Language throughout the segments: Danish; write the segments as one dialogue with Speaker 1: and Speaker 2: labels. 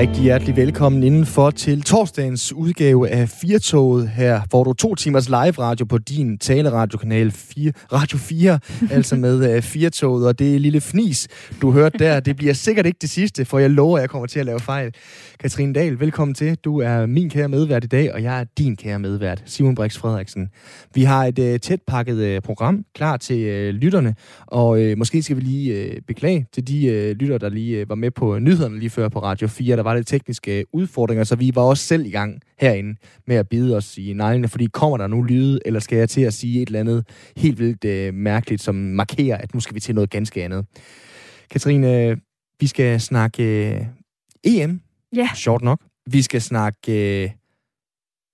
Speaker 1: Rigtig hjertelig velkommen indenfor til torsdagens udgave af Firtoget. Her får du to timers live radio på din taleradiokanal 4, Radio 4, altså med uh, Firtoget. Og det lille fnis, du hørte der, det bliver sikkert ikke det sidste, for jeg lover, at jeg kommer til at lave fejl. Katrine Dahl, velkommen til. Du er min kære medvært i dag, og jeg er din kære medvært, Simon Brix Frederiksen. Vi har et uh, tæt pakket uh, program klar til uh, lytterne, og uh, måske skal vi lige uh, beklage til de uh, lyttere, der lige uh, var med på nyhederne lige før på Radio 4. Der var lidt tekniske udfordringer, så vi var også selv i gang herinde med at bide os i neglene, fordi kommer der nu lyde, eller skal jeg til at sige et eller andet helt vildt uh, mærkeligt, som markerer, at nu skal vi til noget ganske andet. Katrine, vi skal snakke uh, EM,
Speaker 2: Ja.
Speaker 1: sjort nok. Vi skal snakke uh,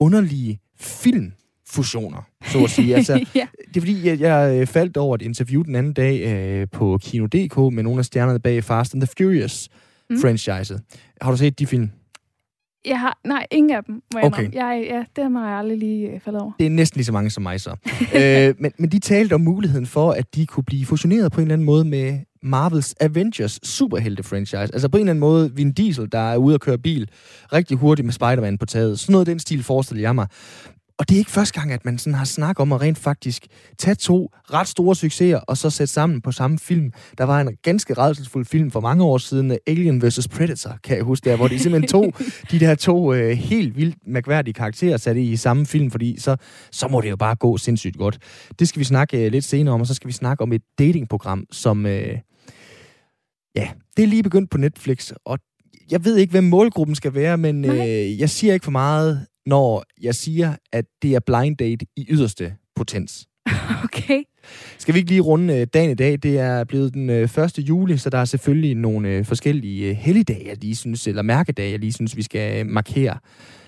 Speaker 1: underlige filmfusioner, så at sige. Altså,
Speaker 2: ja.
Speaker 1: det er fordi, jeg, jeg øh, faldt over et interview den anden dag øh, på Kino.dk med nogle af stjernerne bag Fast and the Furious
Speaker 2: Mm.
Speaker 1: franchiset. Har du set de film?
Speaker 2: Jeg har, nej, ingen af dem, må jeg
Speaker 1: Okay.
Speaker 2: jeg, ja, det har jeg aldrig lige øh, faldet over.
Speaker 1: Det er næsten lige så mange som mig så. øh, men, men de talte om muligheden for, at de kunne blive fusioneret på en eller anden måde med Marvels Avengers superhelte-franchise. Altså på en eller anden måde Vin Diesel, der er ude at køre bil rigtig hurtigt med Spider-Man på taget. Sådan noget den stil forestiller jeg mig. Og det er ikke første gang, at man sådan har snakket om at rent faktisk tage to ret store succeser, og så sætte sammen på samme film. Der var en ganske redselsfuld film for mange år siden, Alien vs. Predator, kan jeg huske der, hvor de simpelthen tog de der to øh, helt vildt mærkværdige karakterer satte i samme film, fordi så, så må det jo bare gå sindssygt godt. Det skal vi snakke øh, lidt senere om, og så skal vi snakke om et datingprogram, som... Øh, ja, det er lige begyndt på Netflix, og jeg ved ikke, hvem målgruppen skal være, men øh, jeg siger ikke for meget, når jeg siger, at det er blind date i yderste potens.
Speaker 2: Okay.
Speaker 1: Skal vi ikke lige runde øh, dagen i dag? Det er blevet den øh, 1. juli, så der er selvfølgelig nogle øh, forskellige øh, helligdage, jeg lige synes, eller mærkedage, jeg lige synes, vi skal øh, markere.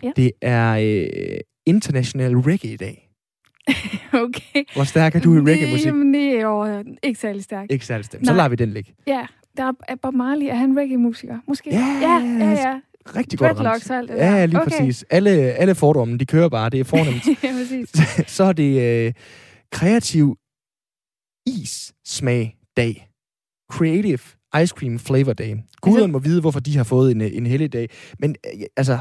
Speaker 2: Ja.
Speaker 1: Det er øh, International Reggae-dag.
Speaker 2: Okay.
Speaker 1: Hvor stærk er du i reggae-musik?
Speaker 2: Jamen, det er jo øh, ikke særlig stærkt.
Speaker 1: Ikke særlig stemt. Så lader vi den ligge.
Speaker 2: Ja, der er er Bob Marley. Er han reggae-musiker? Måske?
Speaker 1: Ja,
Speaker 2: ja, ja. ja.
Speaker 1: Rigtig godt ramt.
Speaker 2: alt det
Speaker 1: Ja,
Speaker 2: der.
Speaker 1: lige
Speaker 2: Okay.
Speaker 1: præcis. Alle, alle fordomme, de kører bare. Det er fornemt.
Speaker 2: ja, præcis.
Speaker 1: så er det øh, kreativ is-smag-dag. Creative Ice Cream Flavor Day. Guderne må vide, hvorfor de har fået en, øh, en helligdag. Men øh, altså,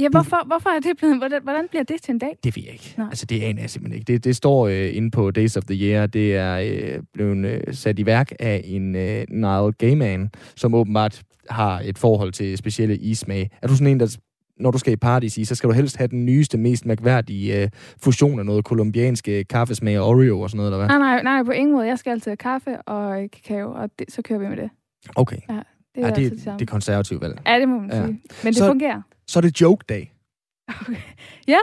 Speaker 2: Ja, hvorfor, hvorfor er det blevet... Hvordan, hvordan bliver det til en dag?
Speaker 1: det ved jeg ikke.
Speaker 2: Nej.
Speaker 1: Altså, det aner jeg simpelthen ikke. Det, det står øh, inde på Days of the Year. Det er øh, blevet øh, sat i værk af en øh, Nile Gaiman, som åbenbart har et forhold til specielle ismag. Er du sådan en, der når du skal i paradis i, så skal du helst have den nyeste, mest mærkværdige øh, fusion af noget kolumbianske kaffesmag og Oreo og sådan noget, eller hvad?
Speaker 2: Nej, nej, nej, på ingen måde. Jeg skal altid have kaffe og kakao, og det, så kører vi med det.
Speaker 1: Okay.
Speaker 2: Det er
Speaker 1: Ja,
Speaker 2: altid
Speaker 1: det,
Speaker 2: det
Speaker 1: det er konservativt valg.
Speaker 2: Ja, det må man
Speaker 1: Ja.
Speaker 2: ja. sige. Men det
Speaker 1: Så-
Speaker 2: fungerer.
Speaker 1: Så er det joke-dag.
Speaker 2: Okay. Ja.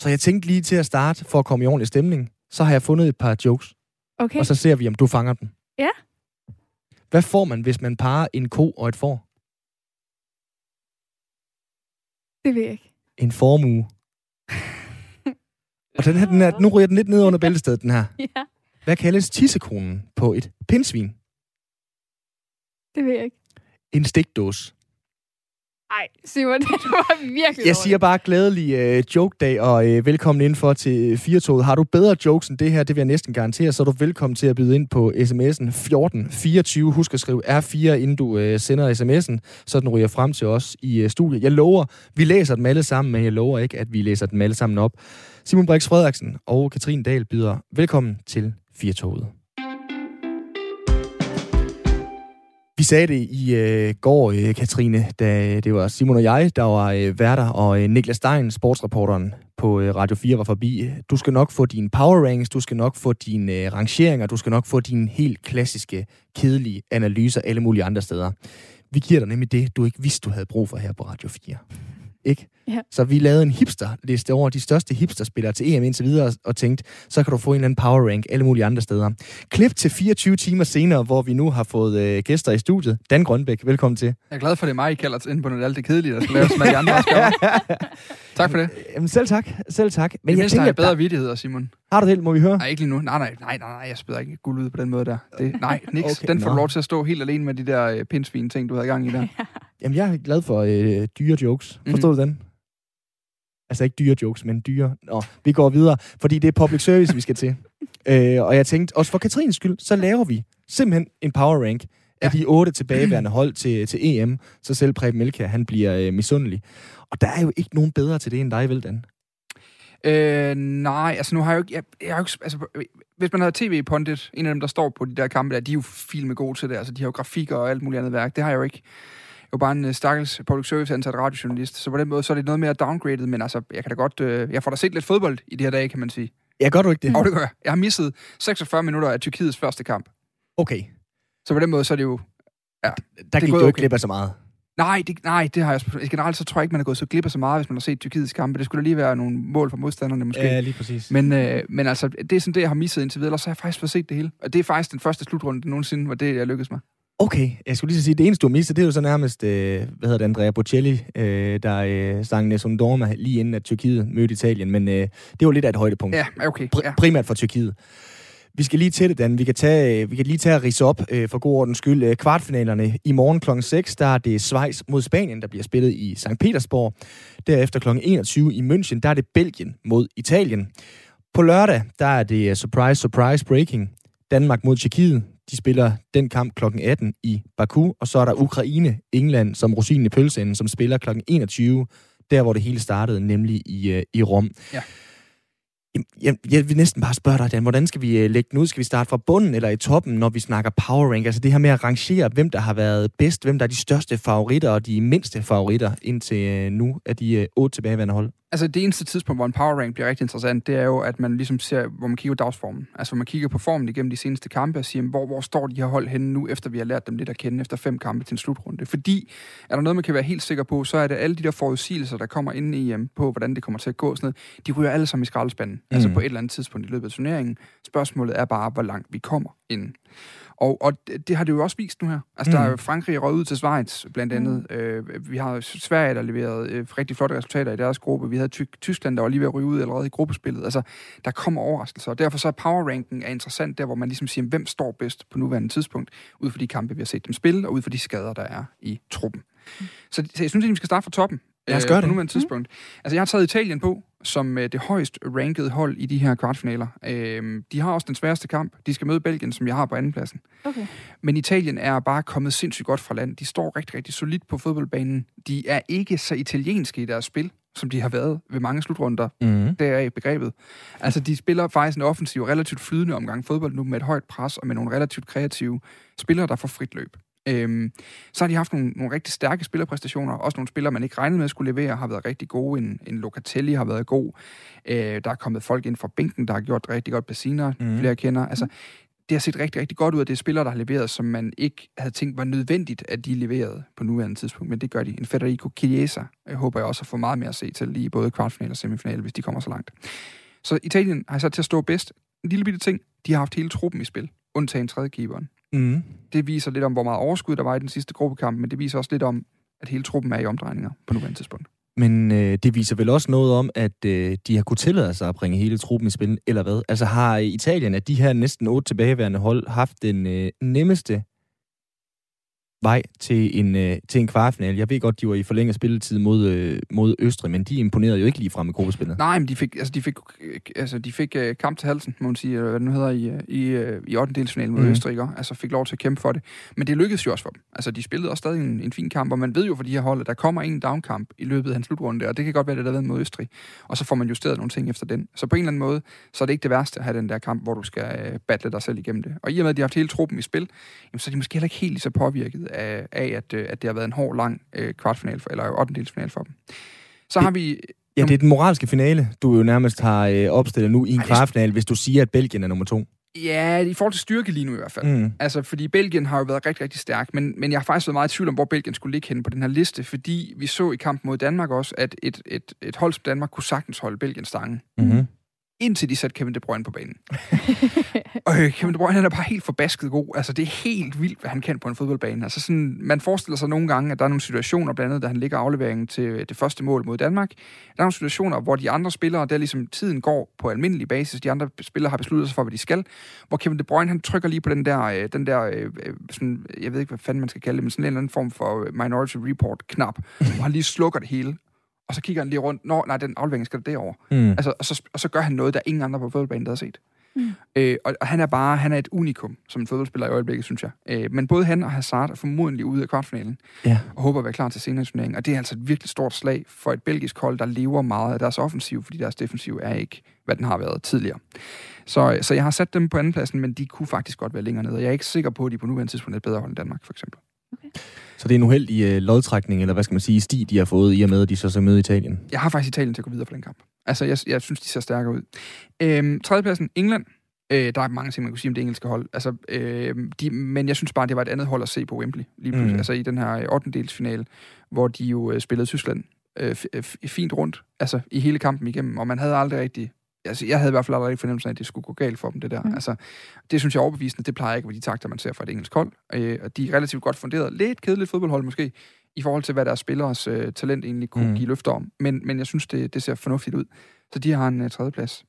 Speaker 1: Så jeg tænkte lige til at starte, for at komme i ordentlig stemning, så har jeg fundet et par jokes,
Speaker 2: Okay.
Speaker 1: og så ser vi, om du fanger dem.
Speaker 2: Ja.
Speaker 1: Hvad får man, hvis man parer en ko og et får?
Speaker 2: Det ved jeg ikke.
Speaker 1: En formue. Og den her, den er, nu ryger den lidt ned under bæltestedet, den her.
Speaker 2: Ja,
Speaker 1: Hvad kaldes tissekonen på et pindsvin?
Speaker 2: det ved jeg ikke.
Speaker 1: En stikdås.
Speaker 2: Nej, Simon, det var virkelig
Speaker 1: Jeg siger bare glædelig øh, joke-dag, og øh, velkommen indenfor til Firtoget. Har du bedre jokes end det her, det vil jeg næsten garantere, så er du velkommen til at byde ind på sms'en 1424. Husk at skrive R4, inden du øh, sender sms'en, så den ryger frem til os i øh, studiet. Jeg lover, vi læser dem alle sammen, men jeg lover ikke, at vi læser dem alle sammen op. Simon Brix Frederiksen og Katrine Dahl byder velkommen til Firtoget. Vi sagde det i øh, går, øh, Katrine, da det var Simon og jeg, der var øh, værter, og øh, Niklas Stein, sportsreporteren på øh, Radio 4, var forbi. Du skal nok få dine power ranks, du skal nok få dine øh, rangeringer, du skal nok få dine helt klassiske, kedelige analyser alle mulige andre steder. Vi giver dig nemlig det, du ikke vidste, du havde brug for her på Radio 4. Ikke?
Speaker 2: Ja.
Speaker 1: Så vi lavede en hipsterliste over de største hipsterspillere til EM indtil videre, og tænkte, så kan du få en eller anden power rank alle mulige andre steder. Klip til 24 timer senere, hvor vi nu har fået øh, gæster i studiet. Dan Grønbæk, velkommen til.
Speaker 3: Jeg er glad for, at det er mig, I kalder ind på noget alt det kedelige, der skal laves, alle de andre. Tak for det.
Speaker 1: Jamen selv tak, selv tak. Men jeg
Speaker 3: jeg har
Speaker 1: tænker,
Speaker 3: jeg bedre
Speaker 1: der,
Speaker 3: vidtigheder, Simon.
Speaker 1: har du det helt, må vi høre?
Speaker 3: Nej, ikke lige nu. Nej, nej, nej, nej, nej jeg spiller ikke guld ud på den måde der. Det, nej, niks.
Speaker 1: Okay,
Speaker 3: den får
Speaker 1: nå.
Speaker 3: du lov til at stå helt alene med de der øh, pindsvin ting, du havde gang i der.
Speaker 1: Jamen jeg er glad for øh, dyre jokes. Forstår mm. du den? Altså ikke dyre jokes, men dyre. Nå, vi går videre, fordi det er public service, vi skal til. Øh, og jeg tænkte, også for Katrines skyld, så laver vi simpelthen en power rank af de otte tilbageværende hold til, til EM, så selv Preben Melka, han bliver øh, misundelig. Og der er jo ikke nogen bedre til det end dig, vel, Dan?
Speaker 3: Øh, nej, altså nu har jeg jo ikke... Jeg, jeg har jo ikke altså, hvis man havde tv-pundit, en af dem, der står på de der kampe der, de er jo filmet gode til det. Altså, de har jo grafikker og alt muligt andet værk. Det har jeg jo ikke. Jo bare en uh, stakkels public service ansat radiojournalist, så på den måde så er det noget mere downgraded, men altså, jeg kan da godt... Øh, jeg får da set lidt fodbold i de her dage, kan man sige.
Speaker 1: Ja, gør du ikke det?
Speaker 3: Og det gør jeg. Jeg har misset 46 minutter af Tyrkiets første kamp.
Speaker 1: Okay.
Speaker 3: Så på den måde, så er det jo... Ja,
Speaker 1: der gik du ikke okay. glip af så meget.
Speaker 3: Nej, det, nej, det har jeg generelt så tror jeg ikke, man er gået så glip af så meget, hvis man har set Tyrkiets kampe. Det skulle lige være nogle mål for modstanderne måske.
Speaker 1: Ja, lige præcis.
Speaker 3: Men, øh, men altså, det er sådan det, jeg har misset indtil videre, så har jeg faktisk fået set det hele. Og det er faktisk den første slutrunde nogensinde, hvor det jeg lykkedes med.
Speaker 1: Okay, jeg skulle lige sige, det eneste, du misset, det er jo så nærmest, øh, hvad hedder det, Andrea Bocelli, øh, der øh, sang Nessun Dorma lige inden, at Tyrkiet mødte Italien, men øh, det var lidt af et højdepunkt.
Speaker 3: Ja, okay.
Speaker 1: Pr-
Speaker 3: ja.
Speaker 1: Primært for Tyrkiet. Vi skal lige til det, Dan. Vi kan, tage, vi kan lige tage at rise op øh, for god ordens skyld. Øh, kvartfinalerne i morgen kl. 6, der er det Schweiz mod Spanien, der bliver spillet i St. Petersborg. Derefter kl. 21 i München, der er det Belgien mod Italien. På lørdag, der er det øh, surprise, surprise breaking. Danmark mod Tjekkiet. De spiller den kamp kl. 18 i Baku, og så er der Ukraine, England som rosinen i pølseenden, som spiller kl. 21, der hvor det hele startede, nemlig i, øh, i Rom.
Speaker 3: Ja.
Speaker 1: Jeg, jeg vil næsten bare spørge dig, Dan, hvordan skal vi øh, lægge den ud? Skal vi starte fra bunden eller i toppen, når vi snakker power rank? Altså det her med at rangere, hvem der har været bedst, hvem der er de største favoritter og de mindste favoritter indtil øh, nu af de otte tilbageværende hold.
Speaker 3: Altså det eneste tidspunkt, hvor en power rank bliver rigtig interessant, det er jo, at man ligesom ser, hvor man kigger på dagsformen. Altså hvor man kigger på formen igennem de seneste kampe og siger, hvor, hvor står de her hold henne nu, efter vi har lært dem lidt at kende efter fem kampe til en slutrunde. Fordi er der noget, man kan være helt sikker på, så er det alle de der forudsigelser, der kommer ind i EM på, hvordan det kommer til at gå. Sådan noget, de ryger alle sammen i skraldespanden. Mm. Altså på et eller andet tidspunkt i løbet af turneringen. Spørgsmålet er bare, hvor langt vi kommer inden. Og, og det, det har det jo også vist nu her. Altså, mm. der er jo Frankrig røget ud til Schweiz, blandt andet. Mm. Øh, vi har Sverige, der leveret øh, rigtig flotte resultater i deres gruppe. Vi havde Ty- Tyskland, der var lige ved at ryge ud allerede i gruppespillet. Altså, der kommer overraskelser. Og derfor så er power ranking er interessant, der hvor man ligesom siger, hvem står bedst på nuværende tidspunkt, ud fra de kampe, vi har set dem spille, og ud fra de skader, der er i truppen. Mm. Så, så jeg synes, at vi skal starte fra toppen.
Speaker 1: Lad os gøre
Speaker 3: øh, på nuværende tidspunkt. Mm. Altså, jeg har taget Italien på, som øh, det højst rankede hold i de her kvartfinaler. Øh, de har også den sværeste kamp. De skal møde Belgien, som jeg har på andenpladsen.
Speaker 2: Okay.
Speaker 3: Men Italien er bare kommet sindssygt godt fra land. De står rigtig, rigtig solidt på fodboldbanen. De er ikke så italienske i deres spil, som de har været ved mange slutrunder.
Speaker 1: Mm.
Speaker 3: Er begrebet. Altså, de spiller faktisk en offensiv, relativt flydende omgang fodbold nu med et højt pres og med nogle relativt kreative spillere, der får frit løb. Øhm, så har de haft nogle, nogle rigtig stærke spillerpræstationer. Også nogle spillere, man ikke regnede med skulle levere, har været rigtig gode. En, en Locatelli har været god. Øh, der er kommet folk ind fra bænken, der har gjort rigtig godt Pessina, mm. flere kender. Altså, det har set rigtig, rigtig godt ud, at det er spillere, der har leveret, som man ikke havde tænkt var nødvendigt, at de leverede på nuværende tidspunkt. Men det gør de. En Federico Chiesa jeg håber jeg også at få meget mere at se til i både kvartfinale og semifinale, hvis de kommer så langt. Så Italien har sat til at stå bedst. En lille bitte ting. De har haft hele truppen i spil, undtagen tredje keeperen.
Speaker 1: Mm.
Speaker 3: Det viser lidt om, hvor meget overskud der var i den sidste gruppekamp, men det viser også lidt om, at hele truppen er i omdrejninger på nuværende tidspunkt.
Speaker 1: Men øh, det viser vel også noget om, at øh, de har kunnet tillade sig at bringe hele truppen i spil, eller hvad? Altså har Italien, at de her næsten otte tilbageværende hold, haft den øh, nemmeste vej til en, øh, til en kvartfinale. Jeg ved godt, de var i forlænget spilletid mod, øh, mod Østrig, men de imponerede jo ikke lige frem i gruppespillet.
Speaker 3: Nej, men de fik, altså, de fik, altså, de fik uh, kamp til halsen, må man sige, hvad det nu hedder, i, i, uh, i 8. delsfinalen mod mm. Østrig, altså fik lov til at kæmpe for det. Men det lykkedes jo også for dem. Altså, de spillede også stadig en, en fin kamp, og man ved jo for de her hold, at der kommer en downkamp i løbet af hans slutrunde, og det kan godt være, det der ved mod Østrig. Og så får man justeret nogle ting efter den. Så på en eller anden måde, så er det ikke det værste at have den der kamp, hvor du skal uh, battle dig selv igennem det. Og i og med, at de har haft hele truppen i spil, jamen, så er de måske heller ikke helt lige så påvirket af, af at at det har været en hård, lang øh, kvartfinal, for, eller 8. final for dem. Så har vi...
Speaker 1: Ja, det er den moralske finale, du jo nærmest har øh, opstillet nu i en kvartfinal, hvis du siger, at Belgien er nummer to.
Speaker 3: Ja, i forhold til styrke lige nu i hvert fald.
Speaker 1: Mm.
Speaker 3: Altså, fordi Belgien har jo været rigtig, rigtig stærk, men, men jeg har faktisk været meget i tvivl om, hvor Belgien skulle ligge henne på den her liste, fordi vi så i kampen mod Danmark også, at et, et, et hold som Danmark kunne sagtens holde Belgien stangen.
Speaker 1: Mm-hmm
Speaker 3: indtil de satte Kevin De Bruyne på banen. og øh, Kevin De Bruyne, han er bare helt forbasket god. Altså, det er helt vildt, hvad han kan på en fodboldbane. Altså, sådan, man forestiller sig nogle gange, at der er nogle situationer, blandt andet, da han ligger afleveringen til det første mål mod Danmark. Der er nogle situationer, hvor de andre spillere, der ligesom tiden går på almindelig basis, de andre spillere har besluttet sig for, hvad de skal, hvor Kevin De Bruyne, han trykker lige på den der, øh, den der øh, sådan, jeg ved ikke, hvad fanden man skal kalde det, men sådan en eller anden form for Minority Report-knap, hvor han lige slukker det hele Og så kigger han lige rundt, nå, nej, den aflevering skal derover.
Speaker 1: Mm.
Speaker 3: Altså, og, så, og så gør han noget, der ingen andre på fodboldbanen, der har set.
Speaker 2: Mm.
Speaker 3: Øh, og, og han er bare, han er et unikum som en fodboldspiller i øjeblikket, synes jeg. Øh, men både han og Hazard er formodentlig ude af kvartfinalen,
Speaker 1: Ja.
Speaker 3: og håber at være klar til senere i turneringen. Og det er altså et virkelig stort slag for et belgisk hold, der lever meget af deres offensiv, fordi deres defensiv er ikke, hvad den har været tidligere. Så, så jeg har sat dem på andenpladsen, men de kunne faktisk godt være længere nede. Og jeg er ikke sikker på, at de på nuværende tidspunkt er et bedre hold end Danmark, for eksempel.
Speaker 1: Så det er en uheldig øh, lodtrækning, eller hvad skal man sige, sti, de har fået i og med, at de så skal møde Italien.
Speaker 3: Jeg har faktisk Italien til at gå videre for den kamp. Altså, jeg, jeg synes, de ser stærkere ud. Øhm, tredjepladsen, England. Øh, der er mange ting, man kunne sige om det engelske hold. Altså, øh, de, men jeg synes bare, det var et andet hold at se på Wembley. Lige pludselig.
Speaker 1: Mm.
Speaker 3: Altså i den her 8. finale, hvor de jo øh, spillede Tyskland øh, f- fint rundt. Altså i hele kampen igennem. Og man havde aldrig rigtig... Altså, jeg havde i hvert fald aldrig fornemmelsen af, at det skulle gå galt for dem, det der.
Speaker 2: Mm.
Speaker 3: Altså, det synes jeg er overbevisende. Det plejer ikke være de takter, man ser fra et engelsk hold. Øh, og de er relativt godt funderet. Lidt kedeligt fodboldhold måske, i forhold til, hvad deres spillers øh, talent egentlig kunne
Speaker 1: Mm.
Speaker 3: give løfter om. Men, men jeg synes, det, det ser fornuftigt ud. Så de har en øh, tredjeplads.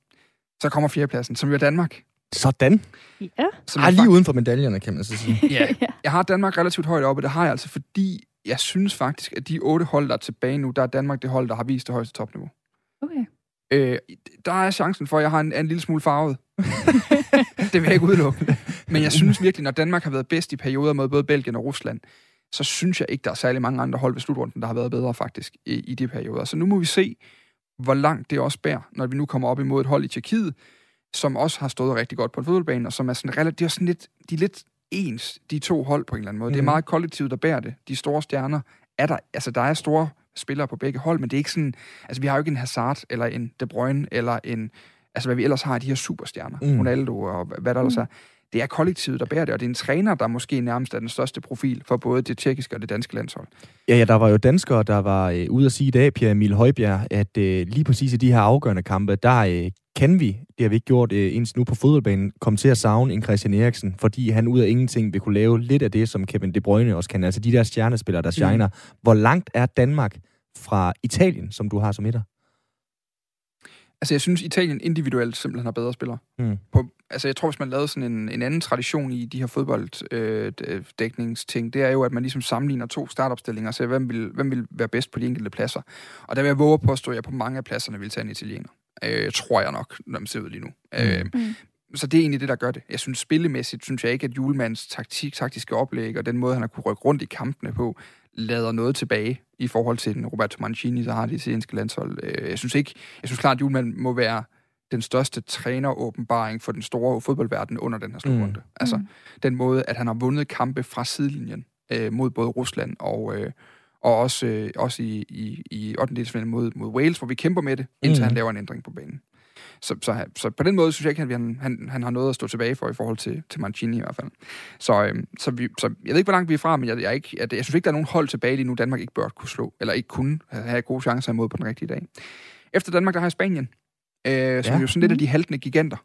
Speaker 3: Så kommer fjerdepladsen, som jo er Danmark.
Speaker 1: Sådan.
Speaker 2: Ja.
Speaker 3: Som er
Speaker 1: lige uden for medaljerne, kan man så sige.
Speaker 3: Ja, jeg har Danmark relativt højt oppe, det har jeg altså, fordi jeg synes faktisk, at de otte hold, der er tilbage nu, der er Danmark det hold, der har vist det højeste topniveau.
Speaker 2: Okay.
Speaker 3: Øh, der er chancen for, at jeg har en, en lille smule farvet. det vil jeg ikke udelukke. Men jeg synes virkelig, når Danmark har været bedst i perioder mod både Belgien og Rusland, så synes jeg ikke, der er særlig mange andre hold ved slutrunden, der har været bedre faktisk i, i de perioder. Så nu må vi se, hvor langt det også bærer, når vi nu kommer op imod et hold i Tjekkiet, som også har stået rigtig godt på en fodboldbane, og som er sådan relativt, de er sådan lidt, de er lidt ens, de to hold på en eller anden måde. Mm. Det er
Speaker 1: Mhm.
Speaker 3: meget kollektivet, der bærer det. De store stjerner er der, altså der er store spillere på begge hold, men det er ikke sådan, altså vi har jo ikke en Hazard, eller en De Bruyne, eller en, altså hvad vi ellers har, de her superstjerner,
Speaker 1: Mm.
Speaker 3: mm. Ronaldo og hvad der ellers er. Det er kollektivet, der bærer det, og det er en træner, der måske nærmest er den største profil for både det tjekkiske og det danske landshold.
Speaker 1: Ja, ja, der var jo danskere, der var øh, ude at sige i dag, Pierre Emil Højbjerg, at øh, lige præcis i de her afgørende kampe, der øh, kan vi, det har vi ikke gjort øh, indtil nu på fodboldbanen, komme til at savne en Christian Eriksen, fordi han ud af ingenting vil kunne lave lidt af det, som Kevin De Bruyne også kan. Altså de der stjernespillere, der shiner. Mm. Hvor langt er Danmark fra Italien, som du har som etter?
Speaker 3: Altså, jeg synes, Italien individuelt simpelthen har bedre spillere.
Speaker 1: Mm.
Speaker 3: På, altså, jeg tror, hvis man lavede sådan en, en anden tradition i de her fodbolddækningsting, øh, det er jo, at man ligesom sammenligner to startopstillinger og ser, hvem vil, hvem vil være bedst på de enkelte pladser. Og der vil jeg våge at påstå, at jeg på mange af pladserne vil tage en italiener. Øh, tror jeg nok, når man ser ud lige nu. Mm. Øh,
Speaker 2: Mm.
Speaker 3: så det er egentlig det, der gør det. Jeg synes spillemæssigt, synes jeg ikke, at Julemands taktik, taktiske oplæg og den måde, han har kunne rykke rundt i kampene på, lader noget tilbage i forhold til den Roberto Mancini, der har det italienske landshold. Øh, Jeg synes ikke, jeg synes klart, at Julemand må være den største træneråbenbaring for den store fodboldverden under den her slutrunde. Mm. Altså
Speaker 2: Mm.
Speaker 3: den måde, at han har vundet kampe fra sidelinjen øh, mod både Rusland og, øh, og også, øh, også i, i, i 8. mod, mod Wales, hvor vi kæmper med det, indtil
Speaker 1: Mm.
Speaker 3: han laver en ændring på banen. Så, så, så på den måde synes jeg ikke, at han, han, han har noget at stå tilbage for i forhold til, til Mancini i hvert fald. Så, øhm, så, vi, så jeg ved ikke, hvor langt vi er fra, men jeg, jeg, er ikke, jeg, jeg synes ikke, der er nogen hold tilbage lige nu, Danmark ikke bør kunne slå, eller ikke kunne have gode chancer imod på den rigtige dag. Efter Danmark, der har jeg Spanien, øh, som
Speaker 1: Ja.
Speaker 3: jo sådan lidt af de haltende giganter.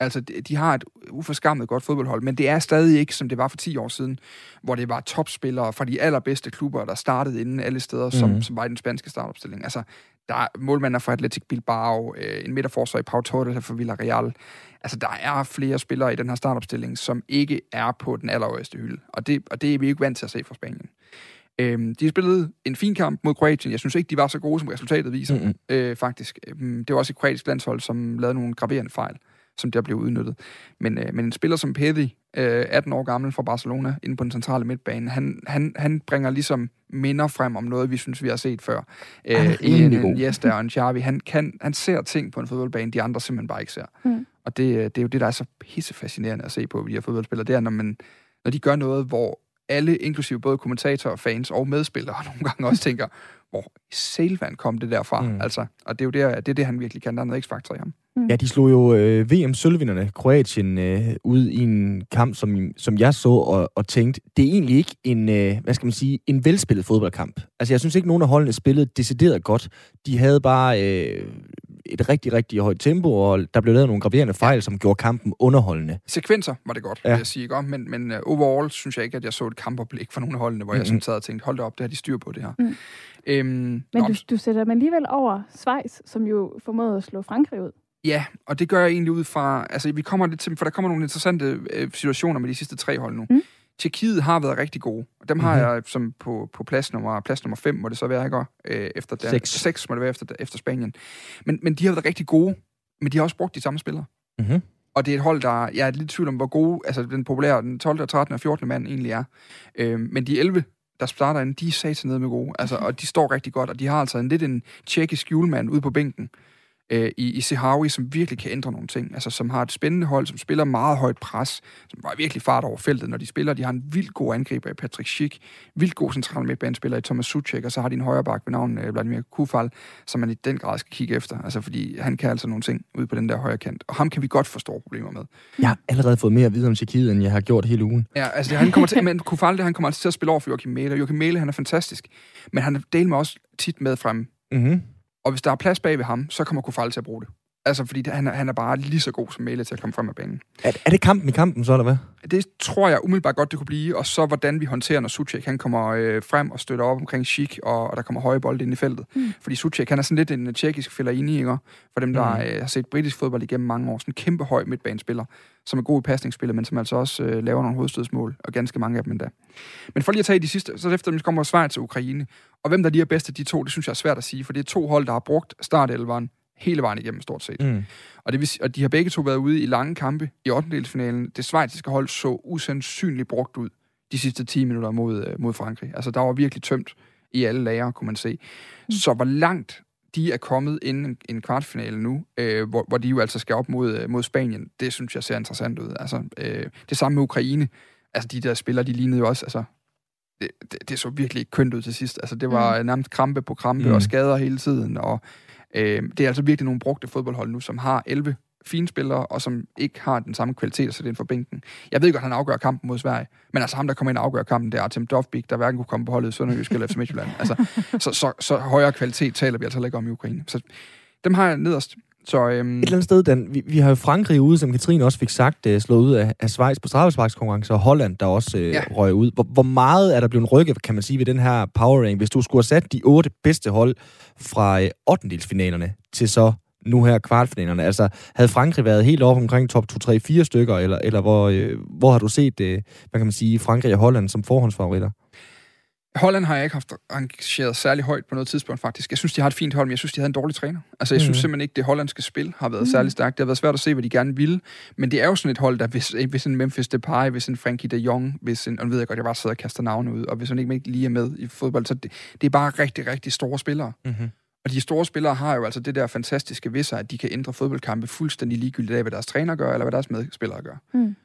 Speaker 3: Altså, de, de har et uforskammet godt fodboldhold, men det er stadig ikke, som det var for 10 år siden, hvor det var topspillere fra de allerbedste klubber, der startede inden alle steder, som,
Speaker 1: Mhm.
Speaker 3: som var i den spanske startopstilling. Altså, der er målmænder fra Atletic Bilbao, øh, en midterforsvar i Pau Torres fra Villarreal. Altså, der er flere spillere i den her startopstilling, som ikke er på den allerøverste hylde. Og det, og det er vi ikke vant til at se fra Spanien. Øhm, de spillede en fin kamp mod Kroatien. Jeg synes ikke, de var så gode, som resultatet viser,
Speaker 1: Mm-mm.
Speaker 3: øh, faktisk. Øhm, det var også et kroatisk landshold, som lavede nogle graverende fejl, som der blev udnyttet. Men, øh, men en spiller som Pedri, øh, 18 år gammel fra Barcelona, inde på den centrale midtbane, han, han, han bringer ligesom minder frem om noget, vi synes, vi har set før.
Speaker 1: Han er
Speaker 3: Øh, en,
Speaker 1: rimelig
Speaker 3: en
Speaker 1: god.
Speaker 3: Jes der og en Xavi. Han, kan, han ser ting på en fodboldbane, de andre simpelthen bare ikke ser.
Speaker 2: Mm.
Speaker 3: Og det, øh, det er jo det, der er så pissefascinerende at se på de her fodboldspillere. Det er, når, man, når de gør noget, hvor alle, inklusive både kommentatorer, fans og medspillere, nogle gange også tænker, hvor selvvand kom det derfra?
Speaker 1: Mm.
Speaker 3: Mm. Altså, og det er jo det, det, er det, han virkelig kan. Der er noget x-faktor i ham.
Speaker 1: Ja, de slog jo øh, VM-sølvvinderne Kroatien øh, ud i en kamp, som, som jeg så og, og tænkte, det er egentlig ikke en, øh, hvad skal man sige, en velspillet fodboldkamp. Altså, jeg synes ikke, nogen af holdene spillede decideret godt. De havde bare øh, et rigtig, rigtig højt tempo, og der blev lavet nogle graverende fejl, som gjorde kampen underholdende.
Speaker 3: Sekvenser var det godt,
Speaker 1: Ja.
Speaker 3: vil jeg sige. Ikke? Men, men uh, overall synes jeg ikke, at jeg så et kampoplæg for nogle af holdene, hvor mm-hmm. jeg sådan sad og tænkte, hold da op, det har de styr på det her.
Speaker 2: Mm.
Speaker 3: Øhm,
Speaker 2: Men
Speaker 3: nå,
Speaker 2: du, du sætter dem alligevel over Schweiz, som jo formåede at slå Frankrig ud.
Speaker 3: Ja, og det gør jeg egentlig ud fra, altså vi kommer lidt til, for der kommer nogle interessante øh, situationer med de sidste tre hold nu.
Speaker 2: Mm.
Speaker 3: Tjekkiet har været rigtig gode. Og dem mm-hmm. har jeg som på, på plads nummer, plads nummer 5, må det så være, ikke? Øh, efter Dan-
Speaker 1: Seks.
Speaker 3: 6 må det være efter, efter Spanien. Men, men de har været rigtig gode, men de har også brugt de samme spillere.
Speaker 1: Mm-hmm.
Speaker 3: Og det er et hold, der... Jeg er lidt i tvivl om, hvor gode altså den populære, den 12., og 13. og 14. mand egentlig er. Øh, men de 11, der starter inde, de er sat ned med gode. Altså, og de står rigtig godt, og de har altså en lidt en tjekkisk julemand ude på bænken øh, i, i Sehawi, som virkelig kan ændre nogle ting. Altså, som har et spændende hold, som spiller meget højt pres, som var virkelig fart over feltet, når de spiller. De har en vildt god angriber i Patrick Schick, vildt god central midtbanespiller i Thomas Suchek, og så har de en højre bak ved navn øh, Vladimir Kufal, som man i den grad skal kigge efter. Altså, fordi han kan altså nogle ting ude på den der højre kant. Og ham kan vi godt få store problemer med.
Speaker 1: Jeg har allerede fået mere at vide om Tjekkiet, end jeg har gjort hele ugen.
Speaker 3: Ja, altså han kommer til, men Kufal, det, han kommer altså til at spille over for Joachim Mæle. Joachim Mæle, han er fantastisk, men han er del med også tit med frem.
Speaker 1: Mm-hmm.
Speaker 3: Og hvis der er plads bag ved ham, så kommer Kofal til at bruge det. Altså, fordi han, er, han er bare lige så god som Mæle til at komme frem af banen.
Speaker 1: Er, er det kampen i kampen så, eller hvad?
Speaker 3: Det tror jeg umiddelbart godt, det kunne blive. Og så hvordan vi håndterer, når Suchek han kommer øh, frem og støtter op omkring Schick, og, og der kommer høje bolde ind i feltet. Mm. Fordi Suchek, han er sådan lidt en øh, tjekkisk fælder inde i, ikke? For dem, der
Speaker 1: Mm.
Speaker 3: øh, har set britisk fodbold igennem mange år. Sådan en kæmpe høj midtbanespiller, som er god i pasningsspillet, men som altså også øh, laver nogle hovedstødsmål, og ganske mange af dem endda. Men for lige at tage de sidste, så efter dem kommer Schweiz til Ukraine. Og hvem der lige er bedst af de to, det synes jeg er svært at sige, for det er to hold, der har brugt startelveren hele vejen igennem stort set.
Speaker 1: Mm.
Speaker 3: Og, det vil, og de har begge to været ude i lange kampe i 8. Det svejtiske hold så usandsynligt brugt ud de sidste 10 minutter mod, øh, mod Frankrig. Altså, der var virkelig tømt i alle lager, kunne man se. Så hvor langt de er kommet inden en, en kvartfinale nu, øh, hvor, hvor de jo altså skal op mod, øh, mod Spanien, det synes jeg ser interessant ud. Altså, øh, det samme med Ukraine. Altså, de der spillere, de lignede jo også, altså, det, det, det så virkelig ikke kønt ud til sidst. Altså, det var mm. nærmest krampe på krampe
Speaker 1: Mm.
Speaker 3: mm. og skader hele tiden, og øh, det er altså virkelig nogle brugte fodboldhold nu, som har 11 fine spillere, og som ikke har den samme kvalitet at sætte ind for bænken. Jeg ved godt, han afgør kampen mod Sverige, men altså ham, der kommer ind og afgør kampen, det er Artem Dovbik, der hverken kunne komme på holdet i Sønderjysk eller FC Midtjylland. Altså, så, så, så, højere kvalitet taler vi altså ikke om i Ukraine. Så dem har jeg nederst. Så øhm,
Speaker 1: Et eller andet sted, Dan, vi, vi har jo Frankrig ude, som Katrine også fik sagt, øh, slået ud af, af Schweiz på straffesparkskonkurrence, og Holland, der også øh, ja. Røg ud. Hvor, hvor meget er der blevet rykket, kan man sige, ved den her power rank, hvis du skulle have sat de otte bedste hold fra øh, 8. til så nu her kvartfinalerne? Altså, havde Frankrig været helt oppe omkring top 2, 3, 4 stykker, eller, eller hvor, øh, hvor har du set, øh, hvad kan man sige, Frankrig og Holland som forhåndsfavoritter?
Speaker 3: Holland har jeg ikke haft engageret særlig højt på noget tidspunkt, faktisk. Jeg synes, de har et fint hold, men jeg synes, de havde en dårlig træner. Altså, jeg synes
Speaker 1: Mhm.
Speaker 3: simpelthen ikke, det hollandske spil har været særlig stærkt. Det har været svært at se, hvad de gerne ville. Men det er jo sådan et hold, der hvis, hvis en Memphis Depay, hvis en Frankie de Jong, hvis en, og nu ved jeg godt, jeg bare sidder og kaster navne ud, og hvis han ikke, ikke lige er med i fodbold, så det, det er bare rigtig, rigtig store spillere.
Speaker 1: Mm-hmm.
Speaker 3: Og de store spillere har jo altså det der fantastiske ved sig, at de kan ændre fodboldkampe fuldstændig ligegyldigt af, hvad deres træner gør, eller hvad deres medspillere gør.
Speaker 2: Mm.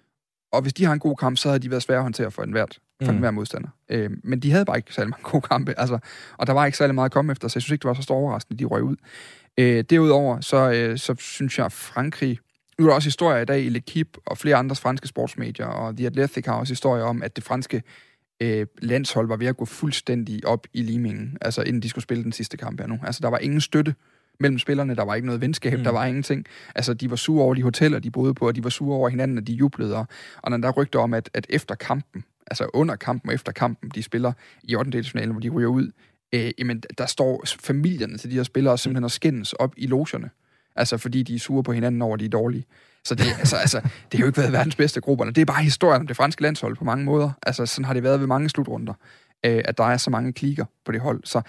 Speaker 3: Og hvis de har en god kamp, så havde de været svære at håndtere for enhver, for
Speaker 1: Mm.
Speaker 3: enhver modstander. Øh, men de havde bare ikke særlig mange gode kampe, altså, og der var ikke særlig meget at komme efter, så jeg synes ikke, det var så stor overraskende, de røg ud. Øh, derudover, så, øh, så synes jeg, at Frankrig... Nu er der også historier i dag i L'Equipe og flere andre franske sportsmedier, og The Athletic har også historier om, at det franske øh, landshold var ved at gå fuldstændig op i limingen, altså inden de skulle spille den sidste kamp her nu. Altså, der var ingen støtte mellem spillerne, der var ikke noget venskab,
Speaker 1: Mm.
Speaker 3: der var ingenting. Altså, de var sure over de hoteller, de boede på, og de var sure over hinanden, og de jublede. Og, og når der er rygter om, at, at efter kampen, altså under kampen og efter kampen, de spiller i 8. finalen, hvor de ryger ud, øh, jamen, der står familierne til de her spillere simpelthen og skændes op i logerne. Altså, fordi de er sure på hinanden over, de er dårlige. Så det, altså, altså, det har jo ikke været verdens bedste grupper. Det er bare historien om det franske landshold på mange måder. Altså, sådan har det været ved mange slutrunder, øh, at der er så mange klikker på det hold. Så,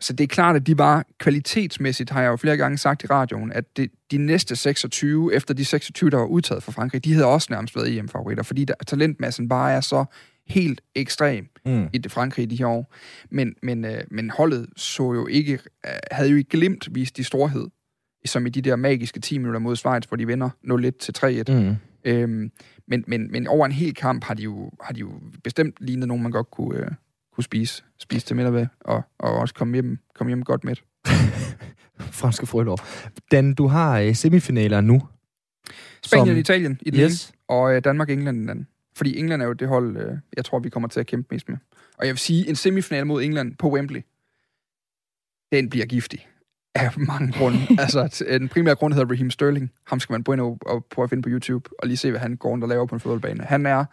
Speaker 3: så det er klart, at de var kvalitetsmæssigt, har jeg jo flere gange sagt i radioen, at det, de næste 26, efter de 26, der var udtaget fra Frankrig, de havde også nærmest været EM-favoritter, fordi der, talentmassen bare er så helt ekstrem
Speaker 1: Mm.
Speaker 3: i det Frankrig i de her år. Men, men, øh, men holdet så jo ikke, øh, havde jo ikke glemt vist de storhed, som i de der magiske 10 minutter mod Schweiz, hvor de vinder 0-1 til 3-1.
Speaker 1: Mm.
Speaker 3: Øhm, men, men, men over en hel kamp har de jo, har de jo bestemt lignet nogen, man godt kunne, øh, kunne spise, spise til middag og, og også komme hjem, komme hjem godt med.
Speaker 1: Franske frølår. Dan, du har øh, semifinaler nu.
Speaker 3: Spanien
Speaker 1: Som-
Speaker 3: og Italien i den
Speaker 1: Yes.
Speaker 3: ene, og øh, Danmark og England i den anden. Fordi England er jo det hold, øh, jeg tror, vi kommer til at kæmpe mest med. Og jeg vil sige, en semifinal mod England på Wembley, den bliver giftig. Af mange grunde. altså, t- den primære grund hedder Raheem Sterling. Ham skal man gå ind og, og prøve at finde på YouTube, og lige se, hvad han går rundt og laver på en fodboldbane. Han er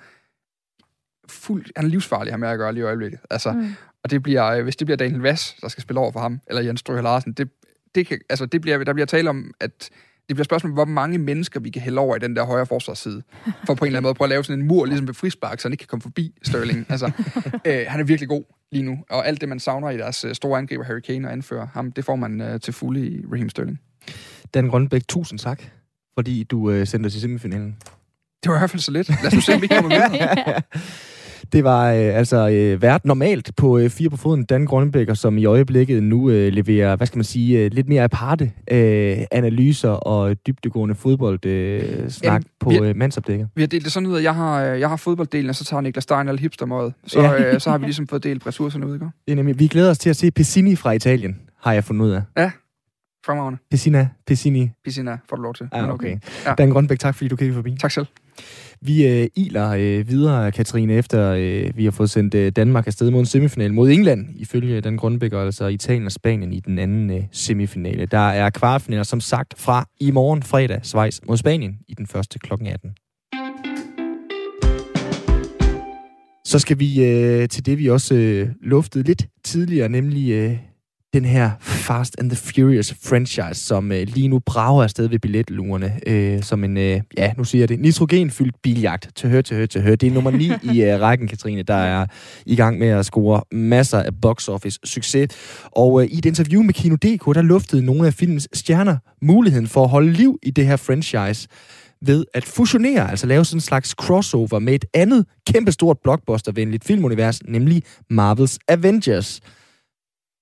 Speaker 3: fuld, han er livsfarlig, ham jeg gør lige i øjeblikket. Altså,
Speaker 2: Mm.
Speaker 3: og det bliver, øh, hvis det bliver Daniel Vass, der skal spille over for ham, eller Jens Stryger Larsen, det, det, kan, altså, det bliver, der bliver tale om, at det bliver spørgsmål, hvor mange mennesker vi kan hælde over i den der højre forsvarsside, for på en eller anden måde at prøve at lave sådan en mur, ligesom ved frispark, så han ikke kan komme forbi Sterling. Altså, øh, han er virkelig god lige nu, og alt det, man savner i deres øh, store angriber, Harry Kane og anfører ham, det får man øh, til fulde i Raheem Sterling.
Speaker 1: Dan Grønbæk, tusind tak, fordi du øh, sendte os i semifinalen.
Speaker 3: Det var i hvert fald så lidt. Lad os nu se, om vi kommer videre.
Speaker 1: Det var øh, altså øh, vært normalt på øh, fire på foden, Dan Grønbækker, som i øjeblikket nu øh, leverer, hvad skal man sige, øh, lidt mere aparte øh, analyser og dybdegående fodbold øh, snak på øh, mandsopdækket.
Speaker 3: Vi har delt det sådan ud, at jeg har, øh, jeg har fodbolddelen, og så tager Niklas Stein alle hipstermøjet. Så,
Speaker 1: Ja.
Speaker 3: øh, så har vi ligesom fået delt ressourcerne ud, ikke?
Speaker 1: Det er nemlig, vi glæder os til at se Pessini fra Italien, har jeg fundet ud af.
Speaker 3: Fremragende.
Speaker 1: Pessina, Pessini.
Speaker 3: Piscina får du lov til.
Speaker 1: Ah,
Speaker 3: Men
Speaker 1: okay.
Speaker 3: Ja.
Speaker 1: Dan Grønbæk, tak fordi du kiggede forbi.
Speaker 3: Tak selv.
Speaker 1: Vi øh, iler øh, videre, Katrine, efter øh, vi har fået sendt øh, Danmark afsted mod en semifinal mod England, ifølge den Grønbæk, altså Italien og Spanien i den anden øh, semifinale. Der er kvartfinaler, som sagt, fra i morgen fredag, Schweiz mod Spanien i den første klokken 18. Så skal vi øh, til det, vi også øh, luftede lidt tidligere, nemlig øh, den her Fast and the Furious franchise, som øh, lige nu brager afsted ved billetlugerne, øh, som en, øh, ja, nu siger jeg det, nitrogenfyldt biljagt til hør, til hør, til hør. Det er nummer 9 i øh, rækken, Katrine, der er i gang med at score masser af box office succes. Og øh, i et interview med Kino.dk, der luftede nogle af filmens stjerner muligheden for at holde liv i det her franchise ved at fusionere, altså lave sådan en slags crossover med et andet kæmpestort blockbuster-venligt filmunivers, nemlig Marvels Avengers.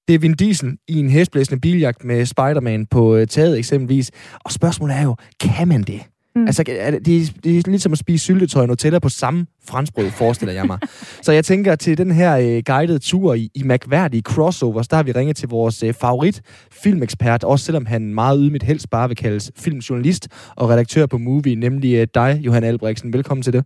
Speaker 1: Det er Vin Diesel i en hestblæsende biljagt med Spider-Man på øh, taget eksempelvis. Og spørgsmålet er jo, kan man det? Mm. Altså, er det, det, er, det er lidt som at spise syltetøj og Nutella på samme franskbrød, forestiller jeg mig. Så jeg tænker, til den her øh, guidede tur i, i mærkværdige crossovers, der har vi ringet til vores øh, favorit filmekspert, også selvom han meget ydmygt helst bare vil kaldes filmjournalist og redaktør på Movie, nemlig øh, dig, Johan Albrechtsen. Velkommen til det.